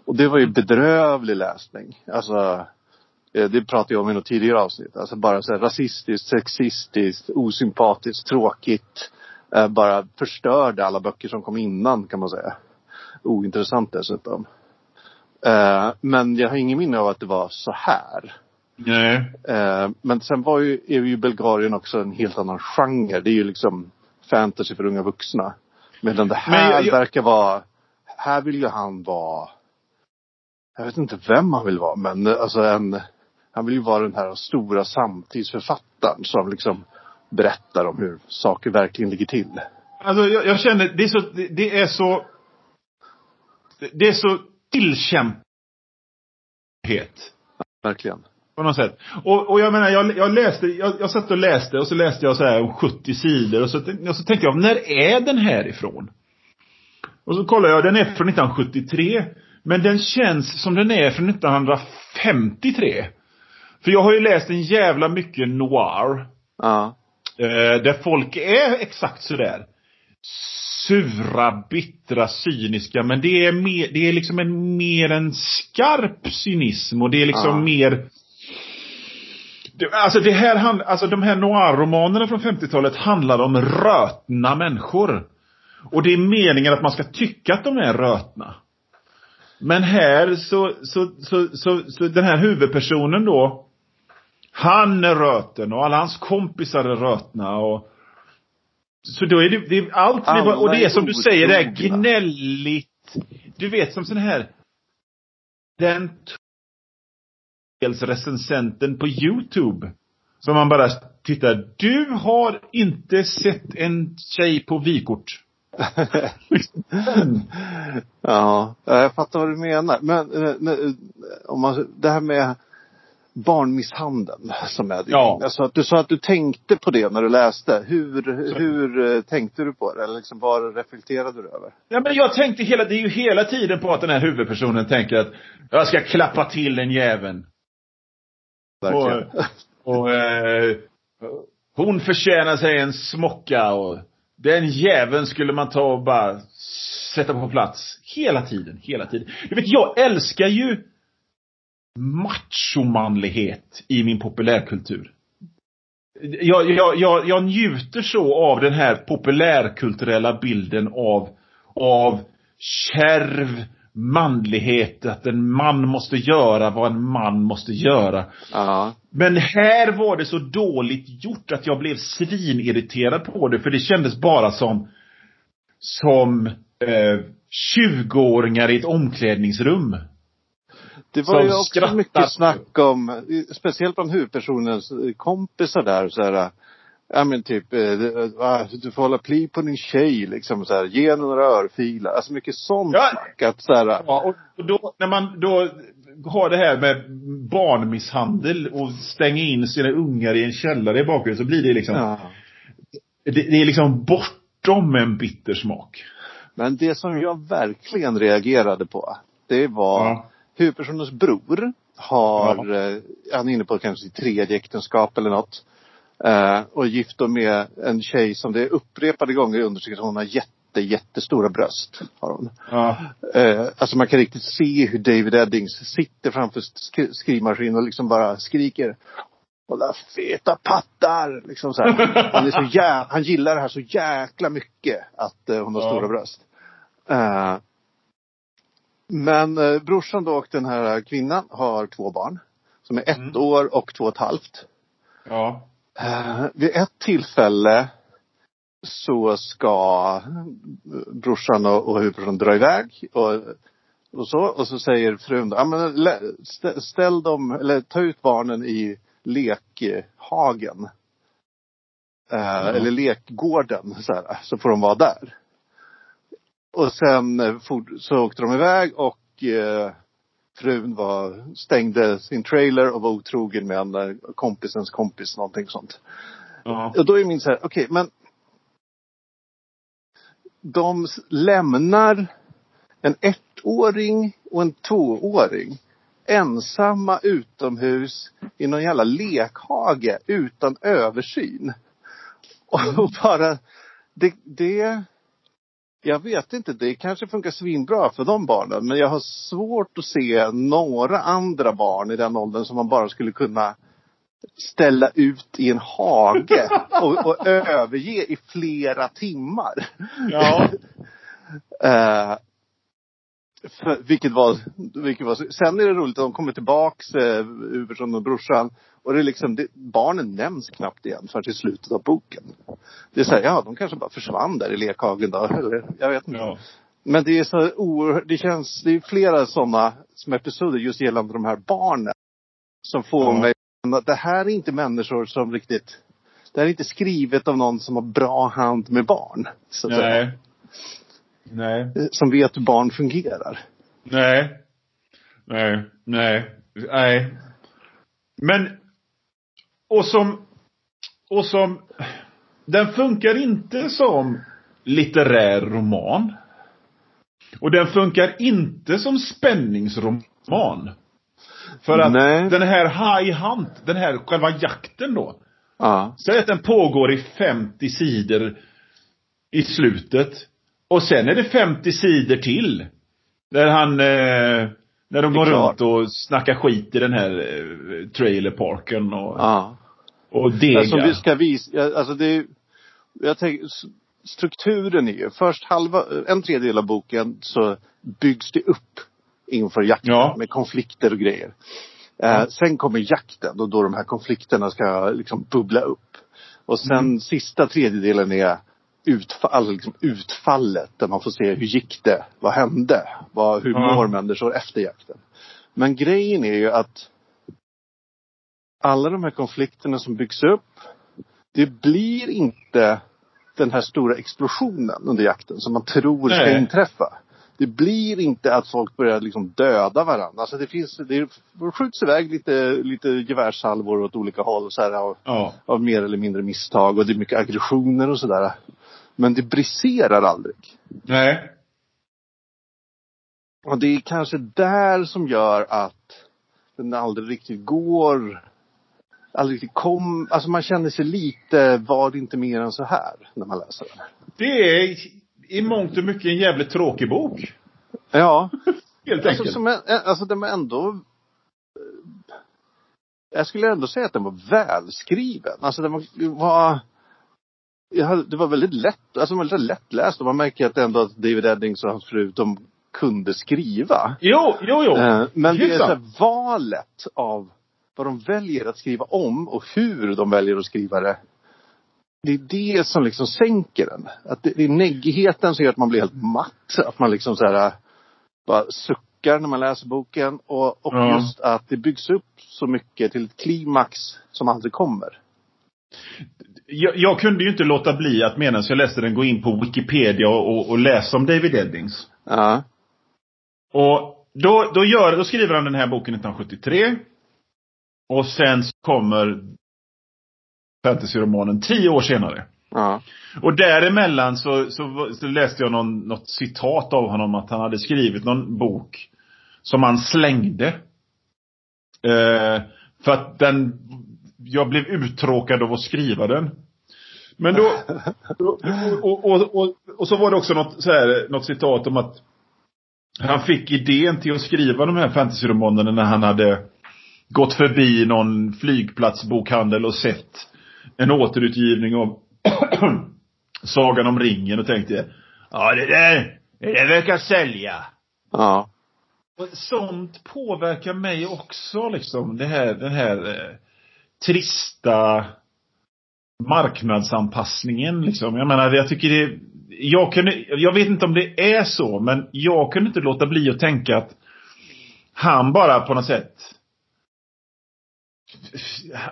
Och det var ju bedrövlig läsning. Alltså, uh, det pratade jag om i något tidigare avsnitt. Alltså bara så här rasistiskt, sexistiskt, osympatiskt, tråkigt. bara förstörde alla böcker som kom innan kan man säga. Ointressant dessutom. men jag har ingen minne av att det var så här. Nej. men sen var ju, är ju Bulgarien också en helt annan genre. Det är ju liksom fantasy för unga vuxna. Medan det här jag, jag... verkar vara, här vill ju han vara, jag vet inte vem han vill vara men alltså en, han vill ju vara den här stora samtidsförfattaren som liksom berättar om hur saker verkligen ligger till. Alltså jag, jag känner, det är så, det, är så, det är så tillkämpat. Verkligen. På något sätt. Och, och jag menar, jag, jag läste, jag, jag satt och läste och så läste jag så här om 70 sidor och så, och så tänkte jag, när är den här ifrån? Och så kollade jag, den är från 1973. Men den känns som den är från 1953. För jag har ju läst en jävla mycket noir. Ja. Eh, där folk är exakt sådär. Sura, bittra, cyniska. Men det är mer, det är liksom en, mer en skarp cynism och det är liksom ja. mer Alltså det här alltså de här noir-romanerna från 50-talet handlar om rötna människor. Och det är meningen att man ska tycka att de är rötna. Men här så, så, så, så, så den här huvudpersonen då. Han är röten och alla hans kompisar är rötna och så då är det, det är allt, alla och det är som du säger, det är gnälligt. Du vet som sån här den recensenten på YouTube. Som man bara tittar. Du har inte sett en tjej på vykort. ja, jag fattar vad du menar. Men, men om man, det här med barnmisshandeln som är det. Ja. Alltså, du sa att du tänkte på det när du läste. Hur, hur eh, tänkte du på det? Eller liksom, vad reflekterade du över? Ja men jag tänkte hela, det är ju hela tiden på att den här huvudpersonen tänker att jag ska klappa till den jäveln. Verkligen. Och, och eh, Hon förtjänar sig en smocka och den jäveln skulle man ta och bara sätta på plats. Hela tiden, hela tiden. Du vet, jag älskar ju machomanlighet i min populärkultur. Jag, jag, jag, jag njuter så av den här populärkulturella bilden av, av kärv manlighet, att en man måste göra vad en man måste göra. Ja. Men här var det så dåligt gjort att jag blev svinirriterad på det, för det kändes bara som, som eh, 20-åringar i ett omklädningsrum. Det var Som ju också skrattar. mycket snack om, speciellt bland huvudpersonens kompisar där så här. Ja men typ, eh, det- ah, du får hålla pli på din tjej liksom så här, ge henne några örfilar. Alltså mycket sånt Ja. snack. Att så här, Ja, och då, när man då har det här med barnmisshandel och stänga in sina ungar i en källare i bakgrunden så blir det liksom, ja. det, det är liksom bortom en bitter smak. Men det som jag verkligen reagerade på, det var Ja. huvudpersonens bror har, eh, han är inne på kanske sitt tredje äktenskap eller något. Eh, och då med en tjej som det är upprepade gånger undersökt att hon har jätte, jättestora bröst. Har hon. Ja. Eh, alltså man kan riktigt se hur David Eddings sitter framför sk- skrivmaskinen och liksom bara skriker Hålla feta pattar! Liksom så här. Han, är så jä- han gillar det här så jäkla mycket att eh, hon har Ja. stora bröst. Men brorsan då och den här kvinnan har två barn. Som är ett Mm. år och två och ett halvt. Ja. Eh, vid ett tillfälle så ska brorsan och, och huvudpersonen dra iväg och, och så. Och så säger frun ja men lä- stä- ställ dem, eller ta ut barnen i lekhagen. Eh, Eller lekgården så, här, så får de vara där. Och sen eh, så åkte de iväg och eh, frun var, stängde sin trailer och var otrogen med en eh, kompisens kompis, någonting sånt. Ja. Och då är min så här, okej men de lämnar en ettåring och en tvååring ensamma utomhus i någon jävla lekhage utan översyn. Och, och bara, det, det, jag vet inte, det kanske funkar svinbra för de barnen men jag har svårt att se några andra barn i den åldern som man bara skulle kunna ställa ut i en hage och, och överge i flera timmar. Ja. Eh, för, vilket var, vilket var, sen är det roligt att de kommer tillbaks, eh, Uversson och brorsan. Och det är liksom, det, barnen nämns knappt igen förrän till slutet av boken. Det är så här, ja de kanske bara försvann där i lekhagen då, eller jag vet inte. Ja. Men det är så oerhört, det känns, det är flera sådana som episoder just gällande de här barnen. Som får Ja. mig att det här är inte människor som riktigt, det här är inte skrivet av någon som har bra hand med barn. Så att säga. Nej. Nej. Som vet hur barn fungerar. Nej. Nej. Nej. Nej. Men, och som, och som, den funkar inte som litterär roman. Och den funkar inte som spänningsroman. För att Nej. den här High Hunt, den här själva jakten då. Ja. Säg att den pågår i 50 sidor i slutet. Och sen är det 50 sidor till. Där han, eh, när de går klart. runt och snackar skit i den här eh, trailerparken och, Ja. och degar. Som vi ska visa, alltså det jag tänker, strukturen är ju, först halva, en tredjedel av boken så byggs det upp inför jakten Ja. med konflikter och grejer. Eh, sen kommer jakten och då de här konflikterna ska liksom bubbla upp. Och sen Mm. sista tredjedelen är utfall, liksom utfallet där man får se hur gick det? Vad hände? Vad, hur mår människor efter jakten? Men grejen är ju att alla de här konflikterna som byggs upp det blir inte den här stora explosionen under jakten som man tror ska Nej. inträffa. Det blir inte att folk börjar liksom döda varandra. Alltså det finns, det skjuts iväg lite, lite gevärssalvor åt olika håll så här, av, Ja. av mer eller mindre misstag och det är mycket aggressioner och sådär. Men det briserar aldrig. Nej. Och det är kanske där som gör att den aldrig riktigt går aldrig riktigt kom, alltså man kände sig lite, var det inte mer än så här när man läser den? Det är i mångt och mycket en jävligt tråkig bok. Ja. Helt alltså, enkelt. som, en- alltså den var ändå jag skulle ändå säga att den var välskriven. Alltså den var, var det var väldigt lätt, alltså väldigt lättläst och man märker att ändå att David Eddings och hans fru, de kunde skriva. Jo, jo, jo. Eh, Men det är så här, valet av vad de väljer att skriva om och hur de väljer att skriva det. Det är det som liksom sänker den. Att det, det är neggigheten som gör att man blir helt matt. Att man liksom så här äh, bara suckar när man läser boken. Och, och Ja. just att det byggs upp så mycket till ett klimax som aldrig kommer. Jag, jag kunde ju inte låta bli att medan jag läste den gå in på Wikipedia och, och, läsa om David Eddings. Ja. Och då, då, gör, då skriver han den här boken 1973. Och sen kommer fantasyromanen tio år senare. Ja. Och däremellan så, så, så läste jag någon, något citat av honom att han hade skrivit någon bok som han slängde. Eh, för att den, jag blev uttråkad av att skriva den. Men då, och, och, och, och, så var det också något, så här, något citat om att han fick idén till att skriva de här fantasyromanerna när han hade gått förbi någon flygplatsbokhandel och sett en återutgivning av Sagan om ringen och tänkte Ja det där, det där verkar sälja. Ja. Och sånt påverkar mig också liksom. Det här, den här eh, trista marknadsanpassningen liksom. Jag menar, jag tycker det jag kunde, jag vet inte om det är så, men jag kunde inte låta bli att tänka att han bara på något sätt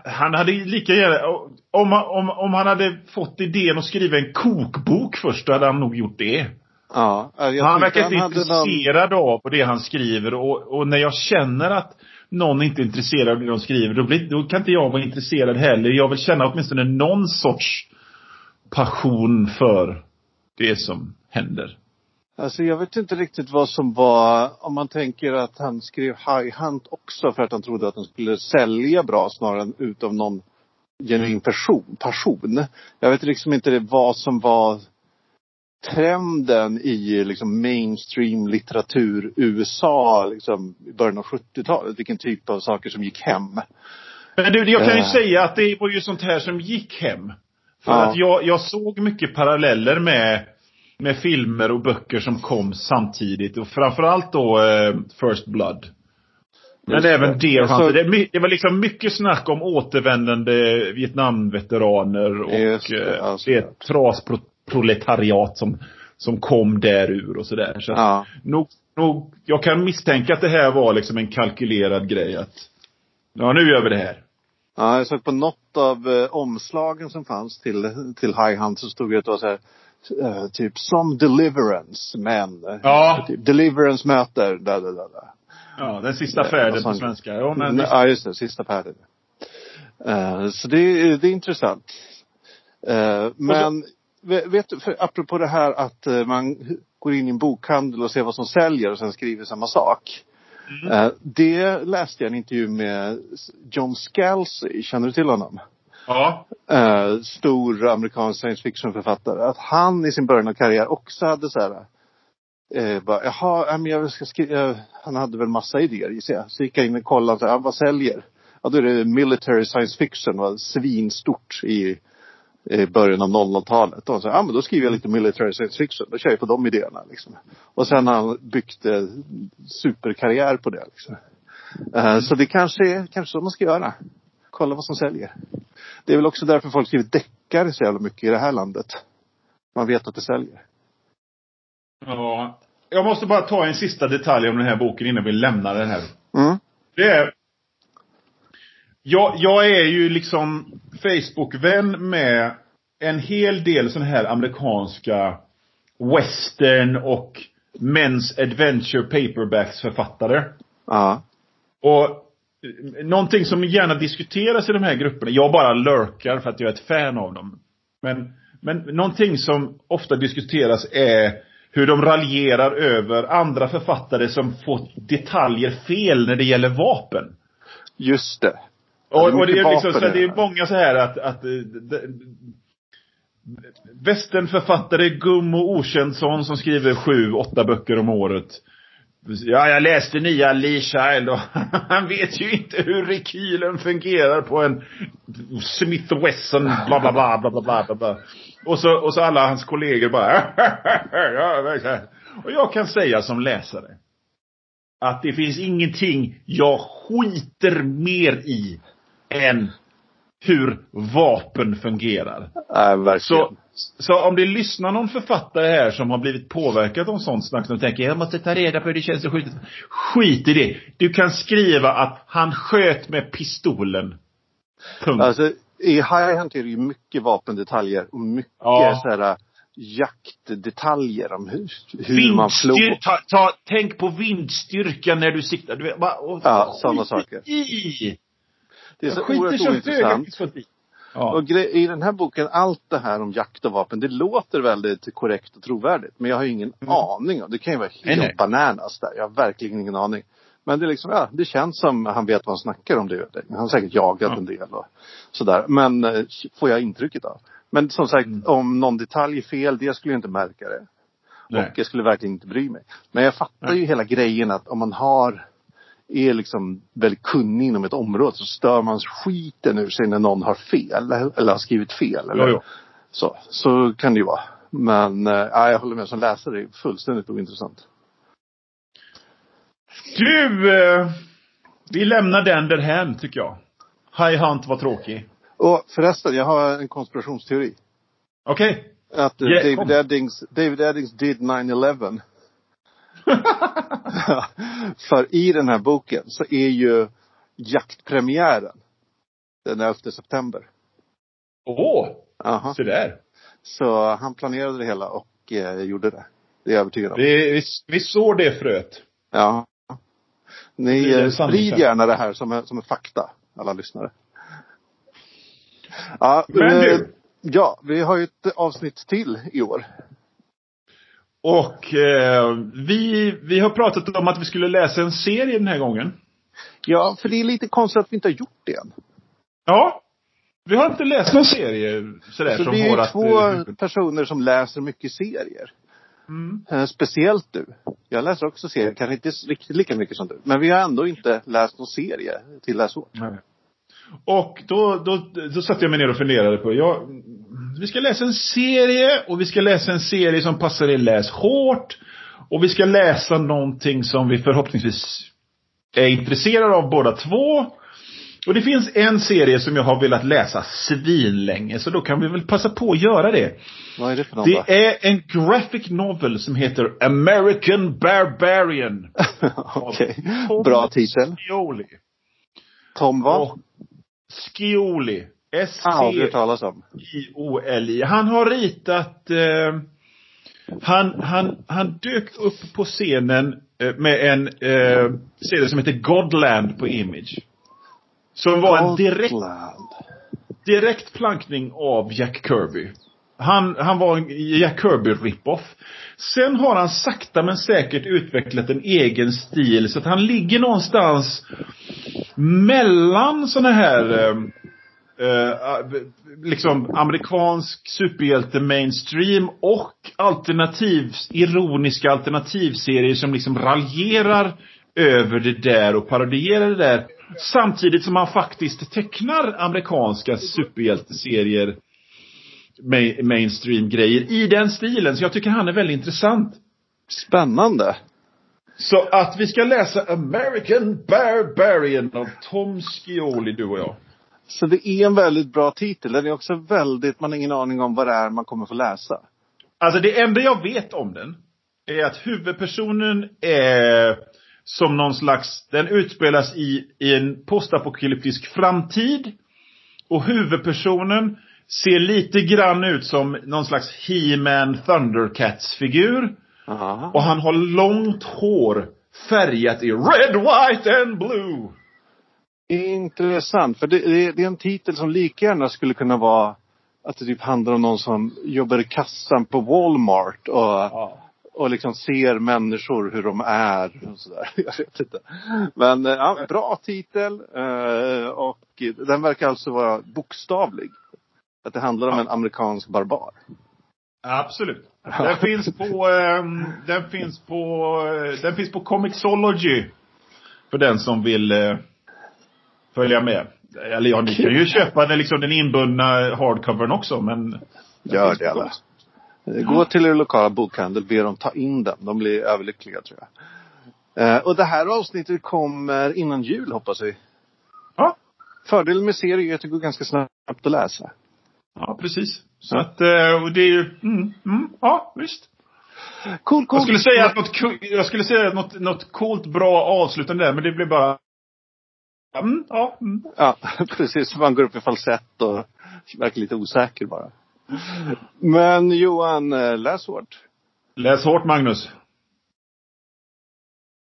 han hade lika gärna, om, om, om han hade fått idén att skriva en kokbok först, då hade han nog gjort det. Ja. Han verkar inte hade någon- intresserad av det han skriver och, och när jag känner att någon inte är intresserad av det de skriver, då, blir, då kan inte jag vara intresserad heller. Jag vill känna åtminstone någon sorts passion för det som händer. Alltså jag vet inte riktigt vad som var, om man tänker att han skrev High Hunt också för att han trodde att den skulle sälja bra snarare än utav någon genuin person, passion. Jag vet liksom inte det, vad som var trenden i liksom mainstream litteratur USA liksom i början av 70-talet. Vilken typ av saker som gick hem. Men du, jag kan ju Eh. säga att det var ju sånt här som gick hem. För Ja. att jag, jag såg mycket paralleller med, med filmer och böcker som kom samtidigt. Och framförallt då eh, First Blood. Men Just även det. Deer Hunter. Det, det var liksom mycket snack om återvändande Vietnamveteraner och det, eh, ja, det såklart. Trasproletariat som, som kom därur och sådär. Så att Ja. nog, nog, jag kan misstänka att det här var liksom en kalkylerad grej att Ja, nu gör vi det här. Ja, jag såg på något av eh, omslagen som fanns till, till High Hunt så stod det att det var så här, eh, typ som Deliverance, men. eh, Ja. Typ, deliverance möter, där, där, där, där. Ja, den sista Ja, färden på svenska. Ja, men Ja, just det. Sista färden. Eh, så det, är- det är intressant. Eh, men, vet du, för apropå det här att eh, man går in i en bokhandel och ser vad som säljer och sen skriver samma sak. Mm. Eh, det läste jag en intervju med John Scalzi, känner du till honom? ja. eh, stor amerikansk science fiction-författare. Att han i sin början av karriär också hade så här. Eh, bara, jaha, ja, men jag ska skriva. han hade väl massa idéer gissar jag. Så gick jag in och kollade, så här, vad säljer? Ja, då är det military science fiction, var svinstort i i början av 00-talet. Och så, ja men då skriver jag lite military science fiction. Då kör jag på de idéerna liksom. Och sen har han byggt eh, superkarriär på det liksom. Eh, så det kanske är kanske så man ska göra. Kolla vad som säljer. Det är väl också därför folk skriver deckare så jävla mycket i det här landet. Man vet att det säljer. ja. Jag måste bara ta en sista detalj om den här boken innan vi lämnar den här. Mm. Det är... Jag, jag är ju liksom Facebook-vän med en hel del sådana här amerikanska western och Men's Adventure Paperbacks författare. Ja. Och eh, någonting som gärna diskuteras i de här grupperna, jag bara lurkar för att jag är ett fan av dem. Men, men någonting som ofta diskuteras är hur de raljerar över andra författare som fått detaljer fel när det gäller vapen. Just det. Och, och det är liksom, så det är många så här att, att eh, Västernförfattare Gum och Okändsson som skriver sju, åtta böcker om året. Ja, jag läste nya Lee Child och han vet ju inte hur rekylen fungerar på en Smith Wesson bla bla bla bla bla bla bla. Och så, och så alla hans kollegor bara Och jag kan säga som läsare. Att det finns ingenting jag skiter mer i än hur vapen fungerar. Nej, verkligen. Så, så om det lyssnar någon författare här som har blivit påverkad av sånt snack och tänker jag måste ta reda på hur det känns att skjuta. Skit i det. Du kan skriva att han sköt med pistolen. Punkt. Alltså, i High Hunt är det ju mycket vapendetaljer och mycket Ja. så här jaktdetaljer om hur, hur man slår. Ta, ta, tänk på vindstyrkan när du siktar. Du vet, bara, och, Ja, sådana saker. I. Det är så oerhört ointressant. Ja. Och i den här boken, allt det här om jakt och vapen, det låter väldigt korrekt och trovärdigt. Men jag har ju ingen aning om, det kan ju vara helt Mm. Nej, nej. bananas där. Jag har verkligen ingen aning. Men det är liksom, ja, det känns som han vet vad han snackar om det. Han har säkert jagat Ja. en del och sådär. Men eh, får jag intrycket av. Men som sagt, Mm. om någon detalj är fel, det skulle jag inte märka det. Nej. Och jag skulle verkligen inte bry mig. Men jag fattar ju hela grejen att om man har är liksom väldigt kunnig inom ett område så stör man skiten ur sig när någon har fel eller, har skrivit fel. Eller, Jo, jo. Så, så kan det ju vara. Men äh, ja, jag håller med, som läsare är det fullständigt ointressant. Du, eh, vi lämnar den därhän tycker jag. High Hunt var tråkig. Och förresten, jag har en konspirationsteori. Okej? Att eh, Ja, David. Eddings, David Eddings did 9-11. För i den här boken så är ju jaktpremiären den 11 september. Åh, Aha. se där. Så han planerade det hela och eh, gjorde det. Det är jag övertygad om. Vi, vi, vi såg det fröet. Ja. Ni en eh, sprid gärna det här som, som är fakta, alla lyssnare. Ja, Men eh, du. Ja, vi har ju ett avsnitt till i år. Och eh, vi, vi har pratat om att vi skulle läsa en serie den här gången. Ja, för det är lite konstigt att vi inte har gjort det än. Ja. Vi har inte läst någon serie sådär Så som vi är har ju att... två eh, personer som läser mycket serier. Mm. Eh, Speciellt du. Jag läser också serier, kanske inte riktigt lika mycket som du. Men vi har ändå inte läst någon serie till läsår. Nej. Och då, då, då satte jag mig ner och funderade på, ja, vi ska läsa en serie och vi ska läsa en serie som passar i läs hårt. Och vi ska läsa någonting som vi förhoppningsvis är intresserade av båda två. Och det finns en serie som jag har velat läsa svinlänge, så då kan vi väl passa på att göra det. Vad är det för någon då? Det är en graphic novel som heter American Barbarian. Okej. Tom Bra titel. Scioli. Tom vad? Och Scioli. Han har ritat, eh, han, han, han dök upp på scenen eh, med en eh, serie som heter Godland på Image. Som var en direkt, direkt plankning av Jack Kirby. Han, han var en Jack Kirby rip-off. Sen har han sakta men säkert utvecklat en egen stil så att han ligger någonstans mellan såna här eh, eh, liksom amerikansk superhjälte mainstream och alternativ, ironiska alternativserier som liksom raljerar över det där och parodierar det där. Samtidigt som han faktiskt tecknar amerikanska superhjälteserier ma- mainstream-grejer i den stilen. Så jag tycker han är väldigt intressant. Spännande. Så att vi ska läsa American Barbarian av Tom Scioli, du och jag. Så det är en väldigt bra titel. Den är också väldigt, man har ingen aning om vad det är man kommer få läsa. Alltså det enda jag vet om den är att huvudpersonen är som någon slags, den utspelas i, i en postapokalyptisk framtid. Och huvudpersonen ser lite grann ut som någon slags He-Man Thundercats-figur. Och han har långt hår färgat i red, white and blue. Intressant, för det, det, det är en titel som lika gärna skulle kunna vara att det typ handlar om någon som jobbar i kassan på Walmart och, och liksom ser människor hur de är och sådär. Jag vet inte. Men eh, ja, bra titel. Eh, och den verkar alltså vara bokstavlig. Att det handlar om en amerikansk barbar. Absolut. Den finns på, ehm, den finns på, eh, den finns på Comixology. För den som vill följa med. Eller ja, ni kan ju köpa den, liksom, den inbundna hardcovern också, men... Gör det alla. Gå till er lokala bokhandel, be dem ta in den. De blir överlyckliga tror jag. Eh, och det här avsnittet kommer innan jul hoppas vi. Ja, Fördelen med serier är att det går ganska snabbt att läsa. ja precis. Så Ja. att, eh, och det är ju, mm, mm, ja visst. Cool, cool. Jag skulle säga att något, jag skulle säga något, något coolt, bra avslutande där, men det blir bara... Mm, ja, mm. Ja, precis. Man går upp i falsett och verkar lite osäker bara. Men Johan, eh, läs hårt. Läs hårt Magnus.